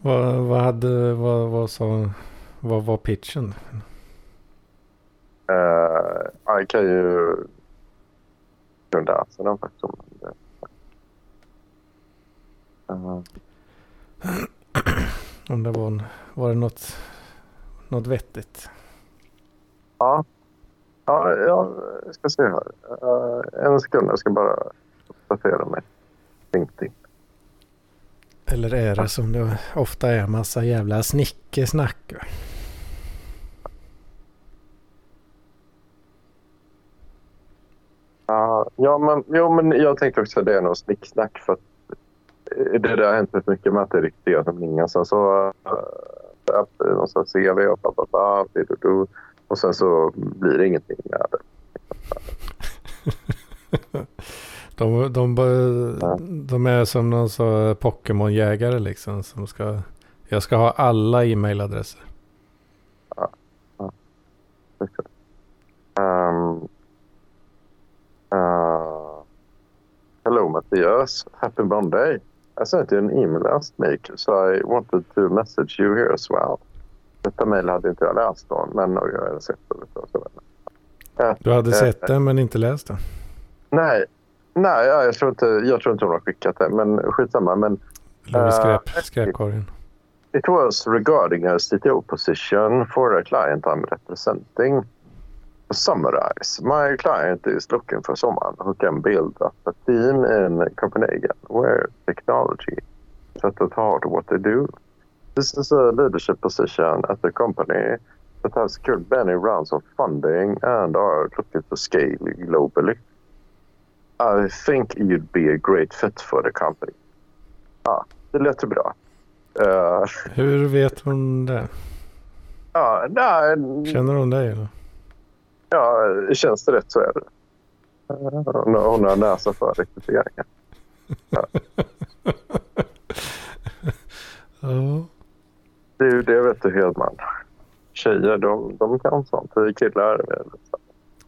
Vad, vad hade, vad, vad sa, vad var pitchen? uh, jag kan ju kunna läsa den faktiskt. om det. Uh, Om det var, en, var det något, något vettigt? ja. Ja, jag ska se här. Uh, en sekund, jag ska bara uppdatera mig. LinkedIn. Eller är det som det ofta är massa jävla snickesnack? va? Ja, ja, men, jo, men jag tänkte också att det är något snicksnack. För att eh, det där har hänt rätt mycket med att det är riktiga som ingen. Sen så äh, någon sån CV och bla bla bla. du. Och sen så blir det ingenting med det. De, de, de är som någon så Pokémon-jägare liksom. Som ska, jag ska ha alla e-mailadresser. Um, uh, hello Mattias, happy Monday. I sent you an email last week so I wanted to message you here as well. Detta mejl hade inte jag läst då, men jag hade sett det. Du hade eh, sett den men inte läst den. Nej, nej ja, jag, tror inte, jag tror inte hon har skickat det, men skitsamma. Men Låg i Eh, skräp, skräpkorgen. It was regarding a CTO position for a client I'm representing. Summarize, my client is looking for someone who can build up a team in Copenhagen where technology is at the heart of what they do. This is a leadership position at the company that has secured many rounds of funding and are looking to scale globally. I think you'd be a great fit for the company. Ja, det låter bra. Eh, Hur vet hon det? Ja, nej, Känner hon dig eller? Ja, känns det rätt så är det. Hon har, hon har näsa för rekryteringen. Ja. Det är ju det vet du Hedman. Tjejer de, de kan sånt. Vi killar vi-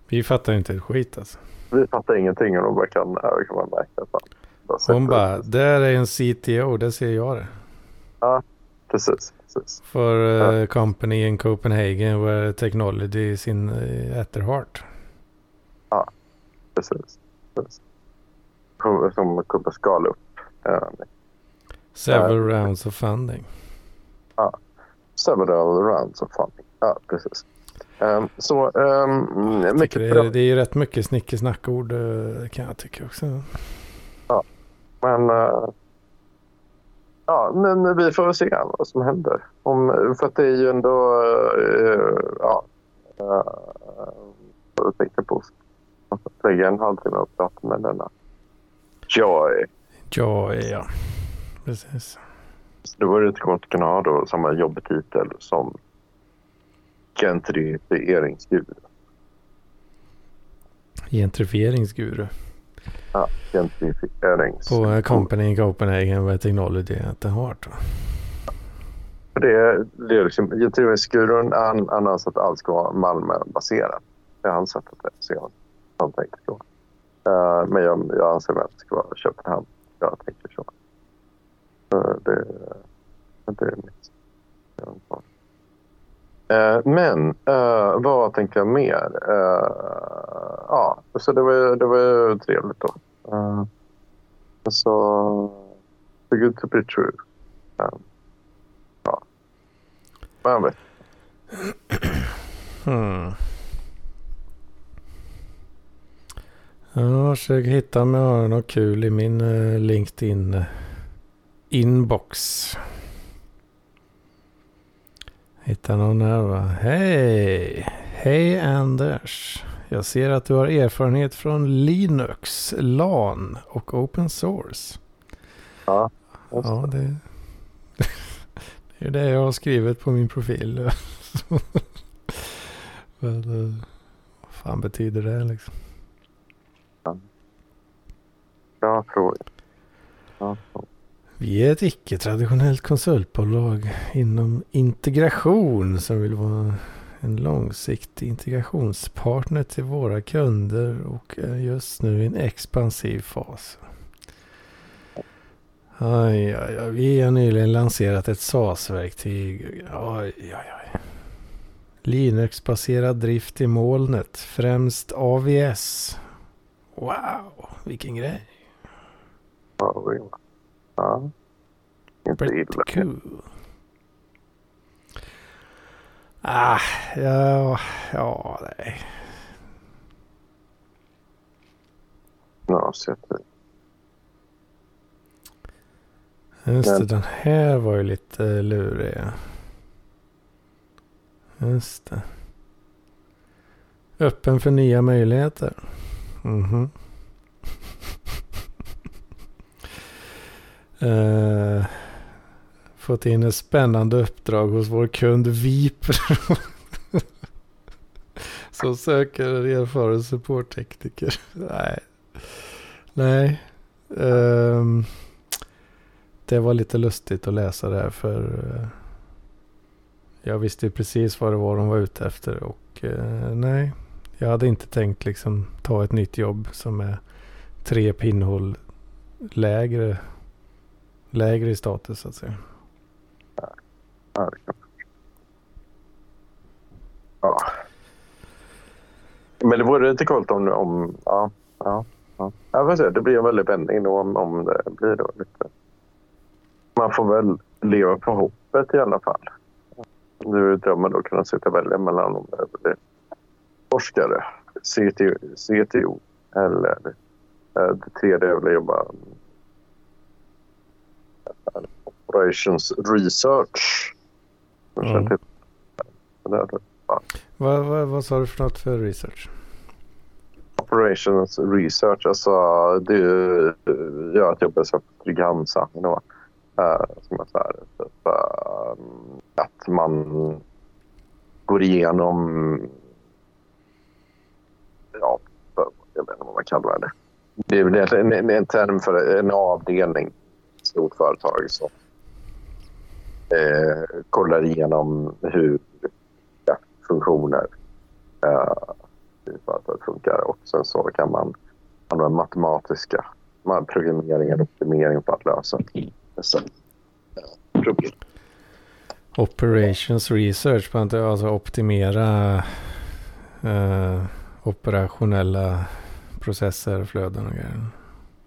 Vi fattar inte ett skit alltså. vi fattar ingenting och de bara kan, ja, det kan man märka. Fan. Hon bara, där är en CTO, där ser jag det. Precis, precis. For uh, company in Copenhagen where technology is in uh, at their heart. precis, precis. Som- Som skala upp. eh, Several rounds of funding. several rounds of funding. Ja, precis. Ehm, så um, mycket det, är, det är ju rätt mycket snickesnackord uh, kan jag tycka också. Men, eh, ja, men vi får se vad som händer. Om, för att det är ju ändå... eh, ja, uh, jag tänkte på att lägga en halvtimme och prata med denna Joy. Ja, ja. Precis. Så då vore det inte att kunna ha då samma jobbtitel som gentrifieringsguru. Gentrifieringsguru. Ja. På uh, company in Copenhagen where technology at the heart. det, det är liksom, gentrifieringsgurun han, han anser att allt ska vara Malmö-baserat. Det är hans sätt att det. Han tänker så. Eh, men jag, jag anser att det ska vara Köpenhamn. Jag tänker så. Uh, det, det är mitt. Eh, men uh, vad tänkte jag mer? Uh, ja, så det var, ju- det var ju trevligt då. Uh, så, the good to be true. Ja. man vet, Hmm. Jag försöker hitta om jag har något kul i min uh, LinkedIn-inbox. Hitta någon här va? Hej! Hej Anders! Jag ser att du har erfarenhet från Linux, LAN och Open Source. ja. Ja, det, det är det jag har skrivit på min profil. Men, eh, vad fan betyder det liksom? Bra fråga. Bra fråga. Vi är ett icke-traditionellt konsultbolag inom integration som vill vara en långsiktig integrationspartner till våra kunder och är just nu i en expansiv fas. Aj, aj, aj. Vi har nyligen lanserat ett SAS-verktyg. Aj, aj, aj. Linux-baserad drift i molnet, främst AVS. Wow, vilken grej. Ja, ja. Inte illa. cool. Ah, ja, ja, nej. Ja, så att- Just det, den här var ju lite lurig. Just det. Öppen för nya möjligheter. Mhm. Eh, fått in ett spännande uppdrag hos vår kund Vipro. Som söker en erfaren supporttekniker. Nej. Nej. Ehm, det var lite lustigt att läsa det här för eh, jag visste precis vad det var de var ute efter och eh, nej, jag hade inte tänkt liksom ta ett nytt jobb som är tre pinnhål lägre, lägre i status så att säga. Ja, det kan Ja. Men det vore lite coolt om... om ja, ja, ja. Jag får se, det blir en väldig vändning då om, om det blir då lite... Man får väl leva på hoppet i alla fall. Nu är drömmen då att kunna sitta och välja mellan om det blir forskare, CTO, CTO eller eh, det tredje är väl att jobba operations research. Mm. Vad, vad, vad sa du för något för research? Operations research, alltså det gör att jobbet så Trygg-Hansa. Då. Uh, som är så här, typ, eh, att man går igenom... Ja, jag vet inte vad man kallar det. Det är väl egentligen en, en term för en avdelning, stort företag som eh, kollar igenom hur ja, funktioner eh, hur företaget funkar och sen så kan man använda matematiska ma- programmering och optimering för att lösa dessa eh, problem. Operations research, alltså optimera eh, operationella processer, flöden och grejer.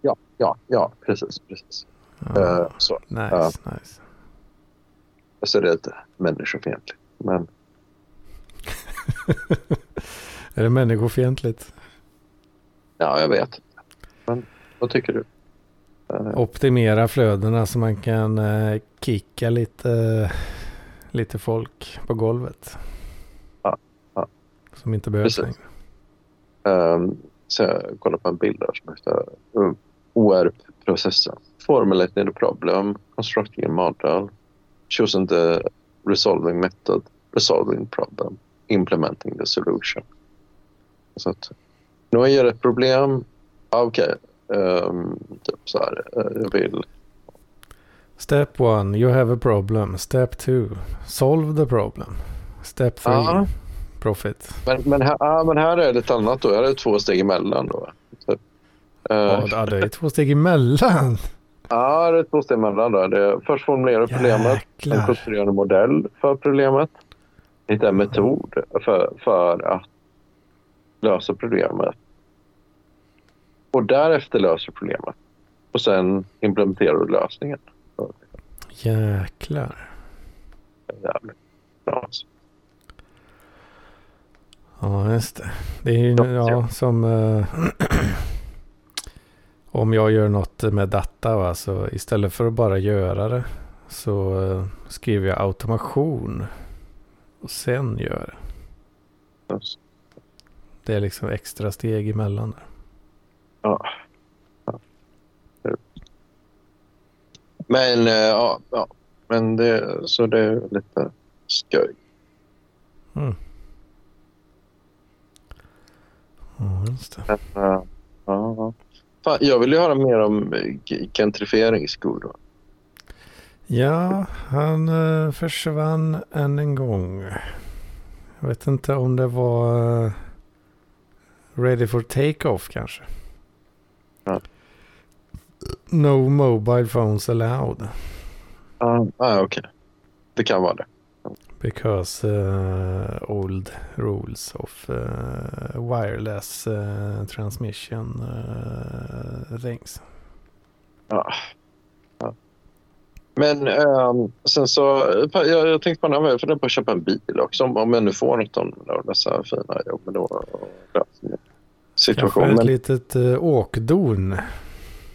Ja, ja, ja, precis, precis. Ja, Eh, så. nice, ja. nice. så det är lite människofientligt. Men Är det människofientligt? ja, jag vet. Men vad tycker du? Eh, Optimera flödena så man kan eh, kicka lite, lite folk på golvet. Ja, ja. Som inte behövs Precis. längre. Um, så jag kollar på en bild där som heter um, ORP-processen. Formulating the problem, constructing a model, choosing the resolving method, resolving problem, implementing the solution. Så att, nu har jag ett problem. Ah, Okej, ehm, typ så här. eh, jag vill... Step one, you have a problem. Step two, solve the problem. Step three, Ja. profit. Men, men, här, ah, men här är det ett annat då. Här är det två steg emellan då. Eh, Ja, det är två steg emellan. Ja, det är två steg emellan. Då. Det är först formulera problemet, en modell för problemet, hitta en metod för, för att lösa problemet och därefter löser problemet och sen implementerar du lösningen. Jäklar. jävligt bra. Ja, just det. Det är ju Ja, som eh, om jag gör något med data. Va? Så istället för att bara göra det så eh, skriver jag automation och sen gör det. Det är liksom extra steg emellan. Där. Ja. Men eh, ja, ja. Men det, så det är lite skoj. Mm. Ja, just det. Eh, ja, ja. Fan, jag vill ju höra mer om eh, gentrifieringsskor. Ja, han eh, försvann än en gång. Jag vet inte om det var eh, ready for take-off kanske. Ja. No mobile phones allowed. Ah, ah, okej. Det kan vara det. Because uh, old rules of uh, wireless uh, transmission things. Ja. Ja. Men ehm, sen så, jag, jag tänkte på en funderar på att köpa en bil också. Om, jag nu får något av dessa fina jobben då. Ja, situation. Kanske ett Men, litet åkdon.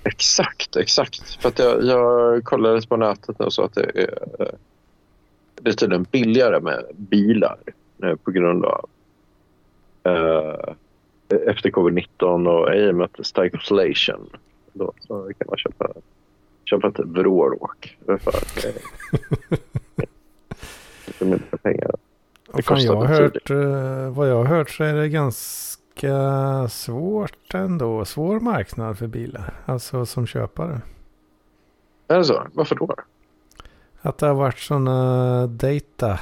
exakt, exakt. För att jag, jag kollade på nätet nu och så att det är, det är tydligen billigare med bilar nu på grund av eh, efter covid-19 och i och med att det är stagflation. Då så kan man köpa, köpa ett vrålåk för eh, lite mindre pengar. Det Fan, jag har kostar hört, eh, vad jag har hört så är det ganska svårt ändå. Svår marknad för bilar. Alltså som köpare. Är det så? Varför då? Att det har varit sådana data,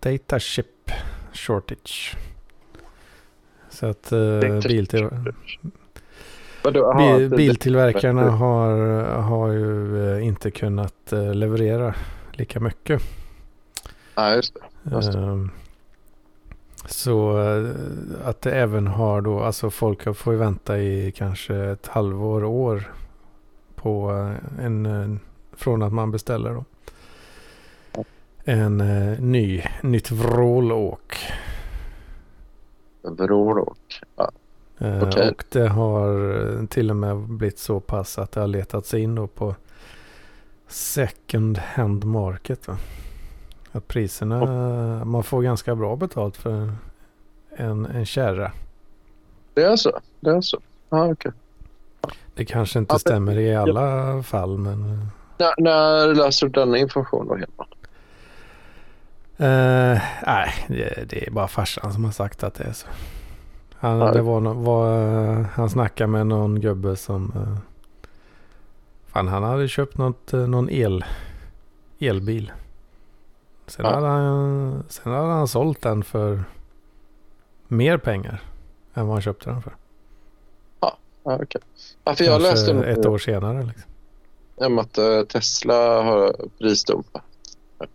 data chip shortage. Så att Data biltill, bil, biltillverkarna har, har ju eh, inte kunnat eh, leverera lika mycket. Nej, just det. Just det. Ehm, Så eh, att det även har då, alltså folk får ju vänta i kanske ett halvår, år på eh, en, eh, från att man beställer då. En eh, ny, nytt vrålåk. Vrålåk. Ja. Eh, Okej. Och det har eh, till och med blivit så pass att det har letat sig in då på second hand market. Va? Att priserna, man får ganska bra betalt för en, en kärra. Det är så? Det är så? Ja, okej. Det kanske inte Ja, stämmer i alla fall men eh, När, när läser du denna information då, Hedman? Eh, nej, det, det är bara farsan som har sagt att det är så. Han, Ja. det var, var, eh, han snackade med någon gubbe som eh, fan han hade köpt något, någon el, elbil. Sen, Ja. hade han, sen hade han sålt den för mer pengar än vad han köpte den för. Ja, okej. Ja, för jag Kanske läste ett år senare. Liksom. om att Tesla har prisdumpat.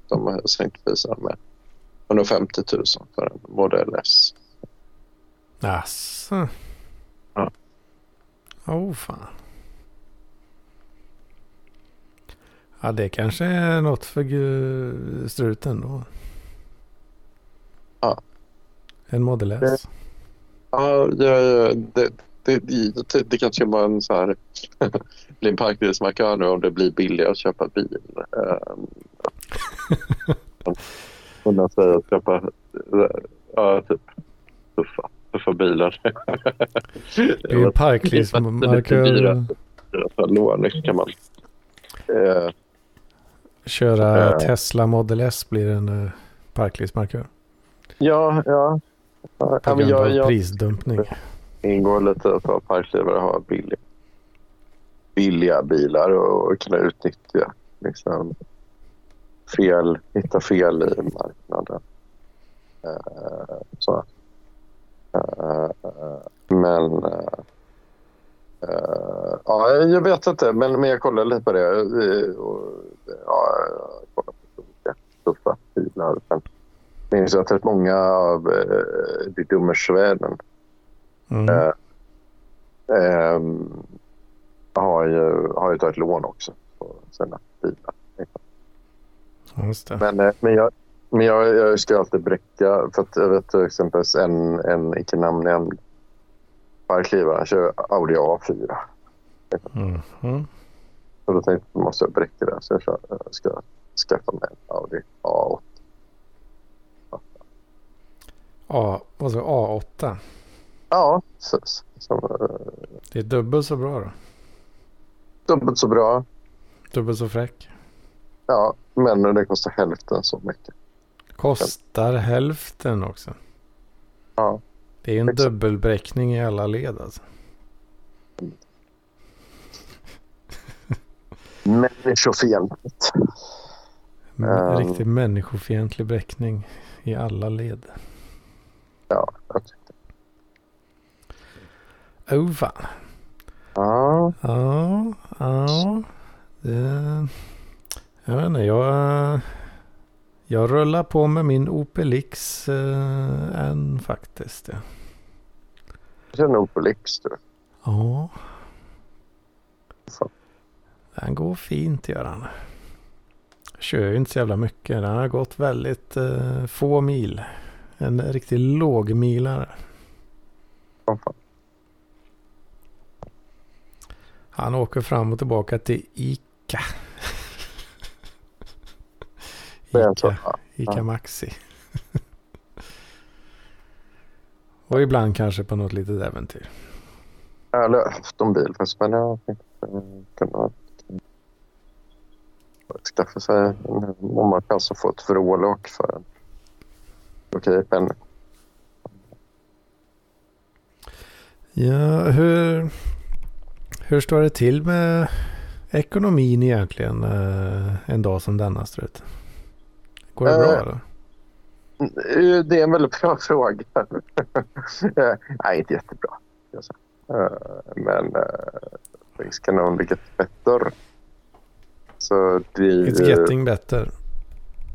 De har sänkt priserna med 150 000 för en Model S. Asså. Ja. Oh fan. Ja det kanske är något för struten då. Ja. En Model S. Ja, ja, ja, det, det, det, det kanske var en så här blir en parkbilsmarkör nu om det blir billigare att köpa bil. Um, om man säger att köpa ja, typ tuffa, tuffa bilar. Det är ju parklivsmarkör. För lån kan man. Eh, Köra Eh. Tesla Model S blir en uh, parklivsmarkör. ja, ja. På grund jag, av jag prisdumpning ingår lite att vara parklivare och ha billiga, billiga bilar och, och kunna utnyttja liksom, fel, hitta fel i marknaden. Uh, så. Eh, men eh, eh, ja, jag vet inte, men, men jag kollar lite på det. Och, ja, jag kollar på olika tuffa bilar. Men jag minns att rätt många av uh, de dummersvärden Mm. Eh, ehm, har, ju, har ju tagit lån också på sina bilar. Men, eh, men, jag, men jag, jag ska alltid bräcka. För att jag vet till exempel en, en icke namnnämnd parklivare han kör Audi A4. Mm. Mm. Och då tänkte jag måste jag bräcka det. Så jag jag ska skaffa mig en Audi A8. A, vad sa du? A8. Ja, precis. Som, eh, Det är dubbelt så bra då. dubbelt så bra. Dubbelt så fräck. Ja, men det kostar hälften så mycket. Kostar hälften också. Ja. Det är en Exakt. dubbelbräckning i alla led alltså. Människofientligt. En Ehm. Riktig människofientlig bräckning i alla led. Ja, jag fan. Ja, Ja, ja. Det, jag vet inte, jag, jag rullar på med min Opel X eh, än faktiskt. Ja. känner nog på Lix du. ja. Fan. Den går fint gör den. Jag kör ju inte så jävla mycket. Den har gått väldigt eh, få mil. En riktig lågmilare. Ja, fan. Han åker fram och tillbaka till Ica. Ica. Ica. Maxi. och ibland kanske på något litet äventyr. Jag har haft en bil först men jag kunna skaffa sig om man kan så få ett vrålåk för en okej penning. Ja, hur, hur står det till med ekonomin egentligen eh, en dag som denna strut? Går det bra Eh, eller? Eh, Det är en väldigt bra fråga. Nej, inte jättebra. ska Men things can only get better. Så det, It's getting better.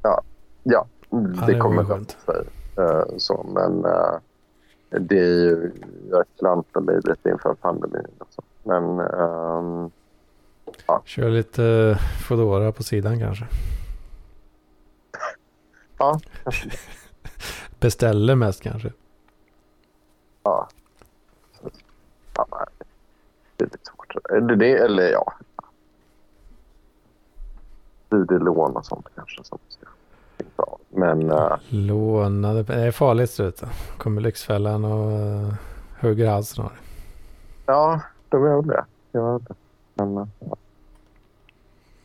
ja, Ja, det det kommer skönt sig. Så, men det är ju, jag klantar mig lite inför pandemin. Också. Men ehm, Kör lite Foodora på sidan kanske. ja, Beställer mest kanske. ja. ja det är lite svårt. Eller, det, eller ja. Studielån och sånt kanske. Som. Men eh, Lånade. Det är farligt strut. Kommer Lyxfällan och uh, hugger halsen av dig. ja, de jag väl det. vet inte. Men ja.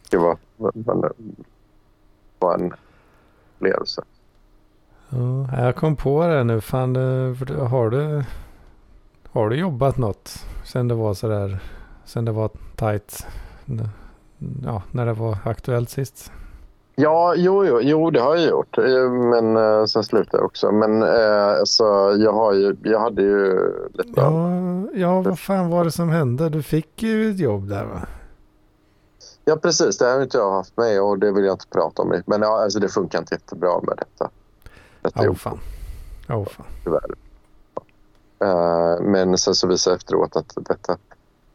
det var, var, var, en upplevelse. Ja, jag kom på det nu. Fan, har du, har du jobbat något sen det var sådär, sen det var tajt? Ja, när det var aktuellt sist. Ja, jo, jo, jo, det har jag gjort. Eh, Men eh, sen slutade jag också. Men eh, alltså, jag, har ju, jag hade ju lite... Ja. Ja, ja, vad fan var det som hände? Du fick ju ett jobb där va? precis. Det har inte jag haft med och det vill jag inte prata om. Men ja, alltså, det funkar inte jättebra med detta. Detta Ja, jobb, fan. Ja, fan. tyvärr. Eh, men sen så visade efteråt att detta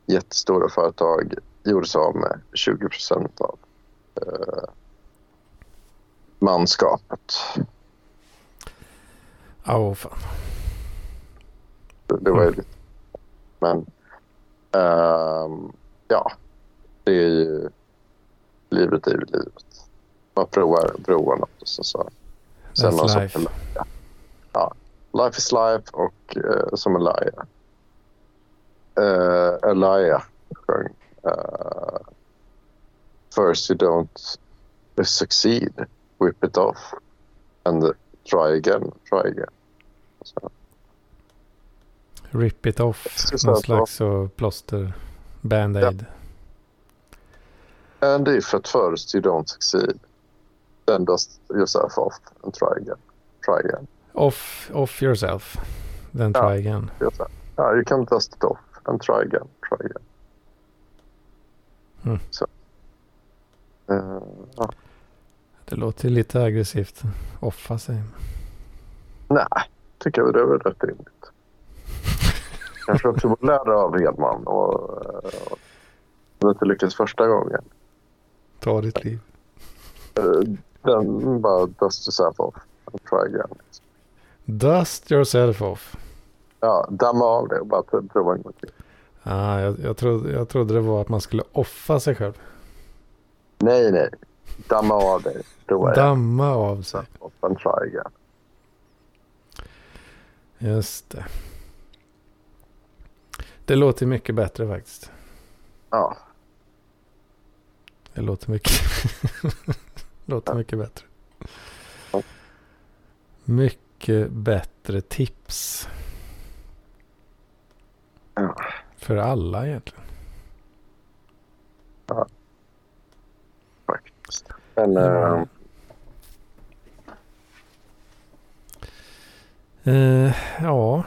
jättestora företag gjorde sig av med 20 procent av eh, manskapet. Ja, fan. Det, det var ju Mm. lite... Men ehm, ja, det är ju... Livet är ju livet. Man provar, provar något och så... så sen That's någon som- life. Ja. ja. Life is life och uh, som Elia. Uh, Elia sjöng. Uh, First you don't succeed, whip it off and try again, try again. Så. Rip it off. Någon slags så plåster. Band-aid. And if at first you don't succeed, then dust yourself off and try again. Try again. Off, off yourself. Then Ja. try again. Det. Ja, you can dust it off and try again. Try again. Mm. Så. Eh, ja. Det låter ju lite aggressivt. Offa sig. Nej, tycker jag det är väl rätt rimligt. Kanske också borde lära av Hedman och, eh, och om det inte lyckas första gången. Ta ditt liv. eh, Den bara dust yourself off and try again. Dust yourself off. Ja, damma av det och bara pro- prova en gång till. Ah, jag, jag, trodde, jag trodde det var att man skulle offa sig själv. Nej, nej. Damma av dig. Damma av sig. And try again. Just det. Det låter mycket bättre faktiskt. Ja, Det låter mycket, låter mycket bättre. Ja. Mycket bättre tips. Ja. För alla egentligen. Men Mm. Eh, ja.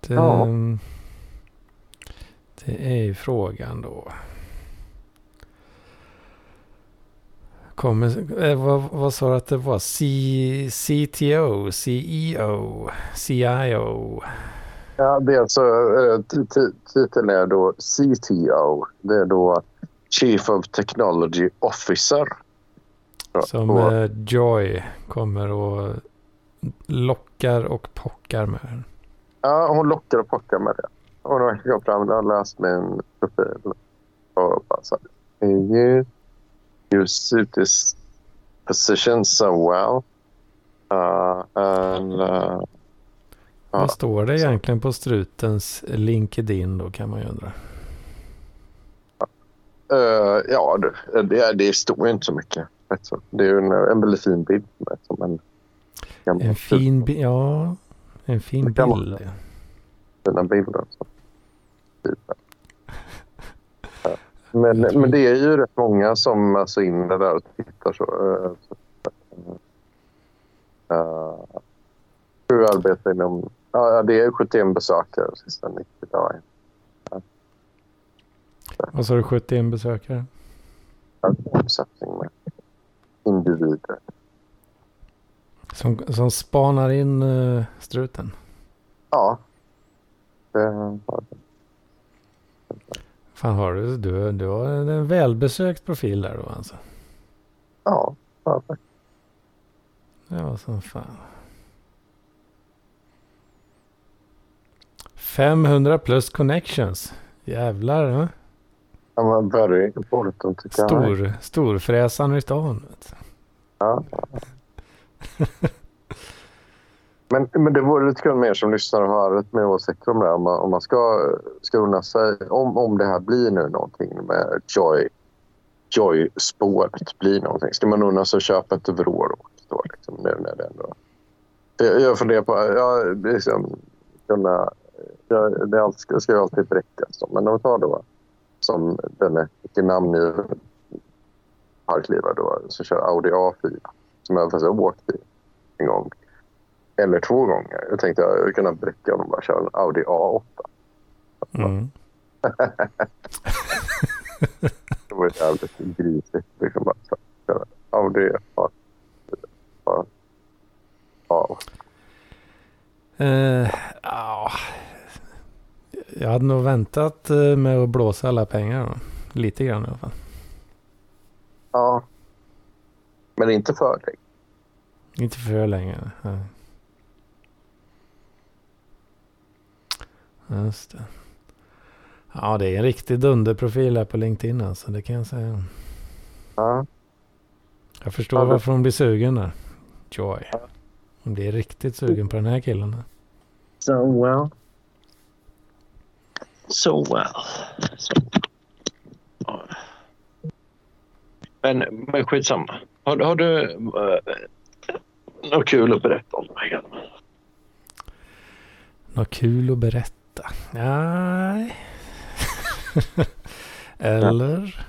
Det, Ja. det är ju frågan då. Kommer, eh, vad, vad sa du att det var? C, CTO, CEO, CIO. ja, det är alltså, ti- ti- titeln är då CTO. Det är då Chief of Technology Officer. Som och- eh, Joy kommer och lockar och pockar med. Ja, hon lockar och pockar med det. Hon har gått fram och läst min profil. Och bara så här, you, you suit this position so well. Uh, and, uh, Vad står det egentligen på strutens LinkedIn då kan man ju undra. Uh, ja, det, det, det står ju inte så mycket. du. Det är ju en, en väldigt fin bild. Som en, En fin bild, ja. En fin Det kan man- bild. fina bilder. Så. Typ. Men, men det är ju rätt många som är så inne där och tittar. Så, eh, så, uh, hur arbetar inom... Ja, det är 71 besökare sista 90 dagarna. Och så har du 71 besökare. Omsättning med individer. Som, som spanar in uh, struten. Ja. Det. Fan har du, du, du har en välbesökt profil där då alltså. Ja, ja, Ja, som fan. 500 plus connections. Jävlar. Ja. Ja, man börjar ju och tycker jag. Stor, storfräsaren i stan. Ja. Men, men det vore lite kul mer som lyssnar och har lite mer åsikter om det. Om man, om man ska, ska unna sig, om, om det här blir nu någonting med Joy, Joy-spåret blir någonting. Ska man unna sig att köpa ett vrår då? Liksom, nu när det ändå... Jag, jag funderar på, ja, liksom, kunna, ja, det ska, ska ju alltid då. Men om vi tar då som den är icke namngiven parklivare då, som kör Audi A4 som jag faktiskt har åkt i en gång. Eller två gånger. Jag tänkte jag skulle kunna bräcka honom och bara köra en Audi A8. Mm. Det var jävligt grisigt. Liksom bara så, köra Audi A4. Ja. Ja. Eh, ja. Jag hade nog väntat eh, med att blåsa alla pengar. Lite grann i alla fall. ja. Men inte för dig. Inte för länge. Nej. Just det. Ja, det är en riktig dunderprofil här på LinkedIn alltså. Det kan jag säga. Ja. Jag förstår Ja, det- varför hon blir sugen där. Joy. Hon blir riktigt sugen på den här killen. So well. So well. So. Ja. Men, men skitsamma. Har, har du uh, något kul att berätta om Megan? Något kul att berätta? Nej. Eller?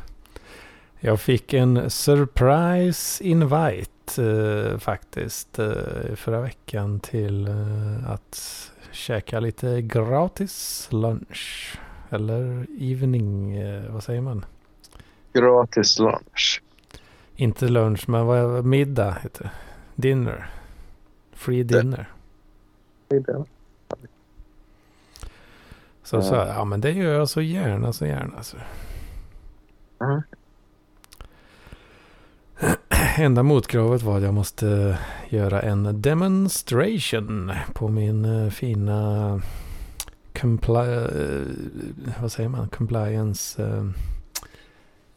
Jag fick en surprise invite eh, faktiskt eh, förra veckan till eh, att käka lite gratis lunch. Eller evening, eh, vad säger man? Gratis lunch. Inte lunch, men vad middag heter det. Dinner. Free dinner. Det. Så sa jag, ja men det gör jag så gärna, så gärna. Så. Mm. Enda motkravet var att jag måste göra en demonstration på min eh, fina compli- eh, vad säger man? compliance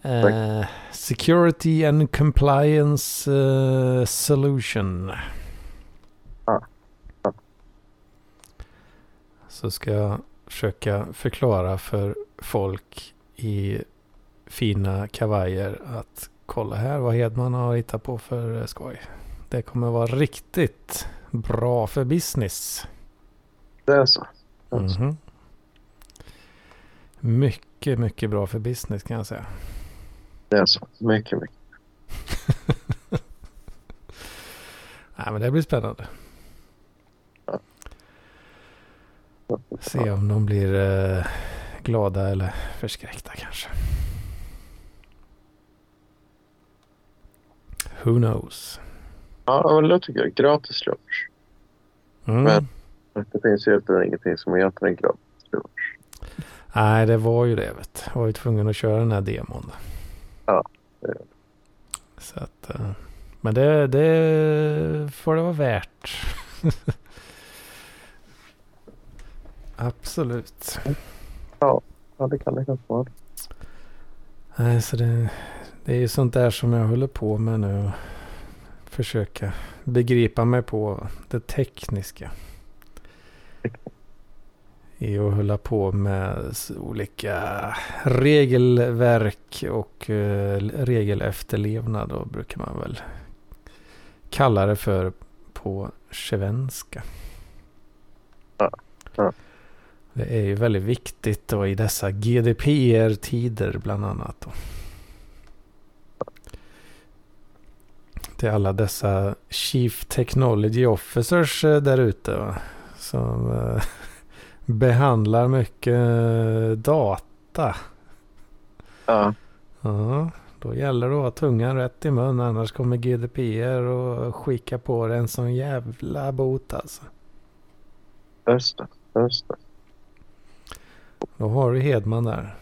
eh, eh, security and compliance eh, solution. Så ska jag försöka förklara för folk i fina kavajer att kolla här vad Hedman har hittat på för eh, skoj. Det kommer vara riktigt bra för business. Det är så. Det är så. Mhm. Mycket, mycket bra för business kan jag säga. Det är så. Mycket, mycket. Nej, men det blir spännande. Se om de blir eh, glada eller förskräckta kanske. Who knows? Ja, men det tycker jag. Gratis lunch. Mm. Men- Det finns ju egentligen ingenting som egentligen är gratis lunch. Nej, det var ju det. Vet. Jag var ju tvungen att köra den här demon. Ja, det är det. Så att, eh, men det, det får det vara värt. Absolut. Ja, det kan det kanske vara. Nej, så det, det är ju sånt där som jag håller på med nu. Försöka begripa mig på det tekniska. I att hålla på med olika regelverk och eh, regelefterlevnad. Då brukar man väl kalla det för på svenska. Ja, ja. Det är ju väldigt viktigt då i dessa GDPR-tider bland annat. Då. Till alla dessa Chief Technology Officers eh, där ute. Som eh, behandlar mycket eh, data. Ja, Ja, då gäller det att ha tungan rätt i mun annars kommer GDPR och skicka på dig en sån jävla bot alltså. just det. Just det. Då har du Hedman där.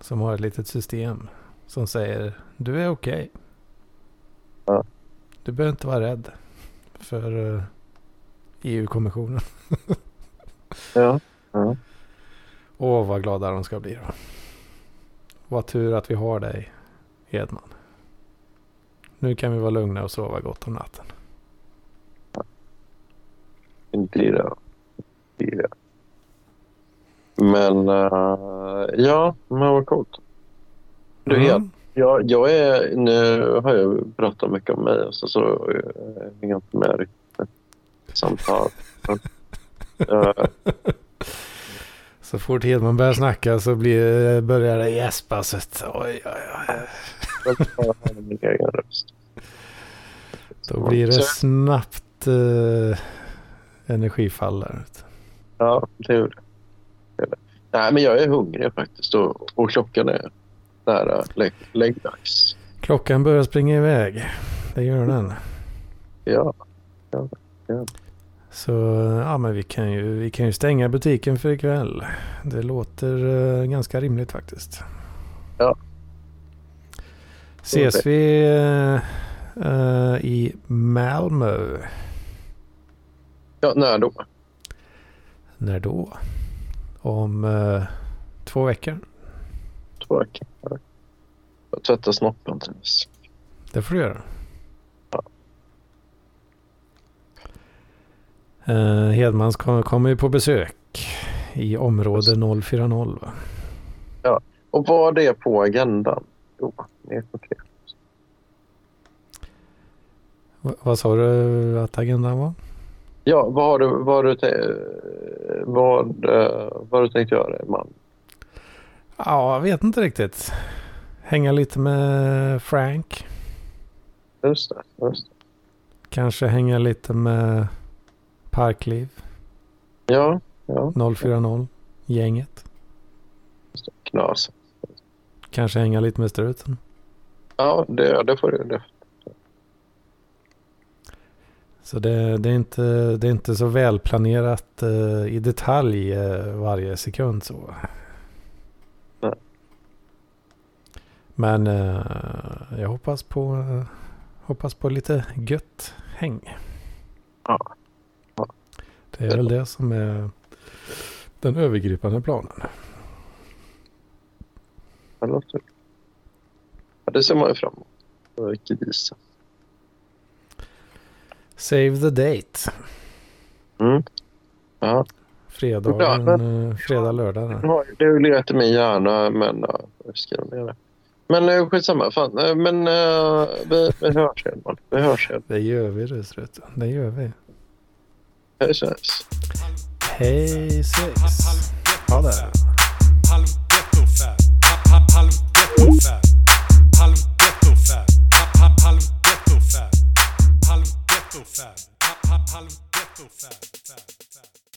Som har ett litet system. Som säger du är okej. Ja. Du behöver inte vara rädd. För eh, EU-kommissionen. Ja, ja. Åh vad glada de ska bli då. Vad tur att vi har dig Hedman. Nu kan vi vara lugna och sova gott om natten. Inte det. Inte. Men uh, ja, men vad coolt. Du Mm. vet, jag, jag är, nu har jag pratat mycket om mig och så, så uh, hänger jag inte med riktigt i samtal. uh, Så fort Hedman börjar snacka så blir, börjar det gäspas. Oj, oj, oj. egen röst. Då blir det Så- snabbt eh, energifall där. Ja, det är det. Nej, men jag är hungrig faktiskt och, och klockan är nära lägg, läggdags. Klockan börjar springa iväg. Det gör den. Ja, Så ja, men vi kan, ju, vi kan ju stänga butiken för ikväll. Det låter eh, ganska rimligt faktiskt. Ja. Ses vi eh, eh, i Malmö? ja när då? När då? Om två veckor. Två veckor. Jag tvättar snoppen till dess. Det får du göra. Ja. Eh, Hedmans kom- kommer ju på besök i område 040. Va? Och vad det är på agendan? Jo, det är okej. Va- vad sa du att agendan var? Ja, vad har du, vad har du, vad, eh, vad har du tänkt göra, man? Ja, jag vet inte riktigt. Hänga lite med Frank. Just det. Just det. Kanske hänga lite med Parkliv Ja, ja. 040. Gänget. Just det. Knas. Kanske hänga lite med Struten. Ja, det, det får du. Det. Så det, det, är inte, det är inte så välplanerat eh, i detalj eh, varje sekund så. Nej. Men eh, jag hoppas på, hoppas på lite gött häng. Ja. Ja. Det är väl det som är den övergripande planen. Det låter... Ja, det ser man ju fram emot. Grisen. Save the date. Mm. Ja, Fredagen, Ja, eh, fredag, lördag. det har ju legat i min hjärna, men ja, jag skriver ner det. Men eh, skitsamma. Fan. Eh, men uh, vi, vi hörs igen. Man. Vi hörs igen. Det gör vi Rösröt. Det gör vi. Hej sex. Hej sex. Ha det. Halv gettofär. Halv. Halv gettofär. Halv. Halv gettofär. Halv.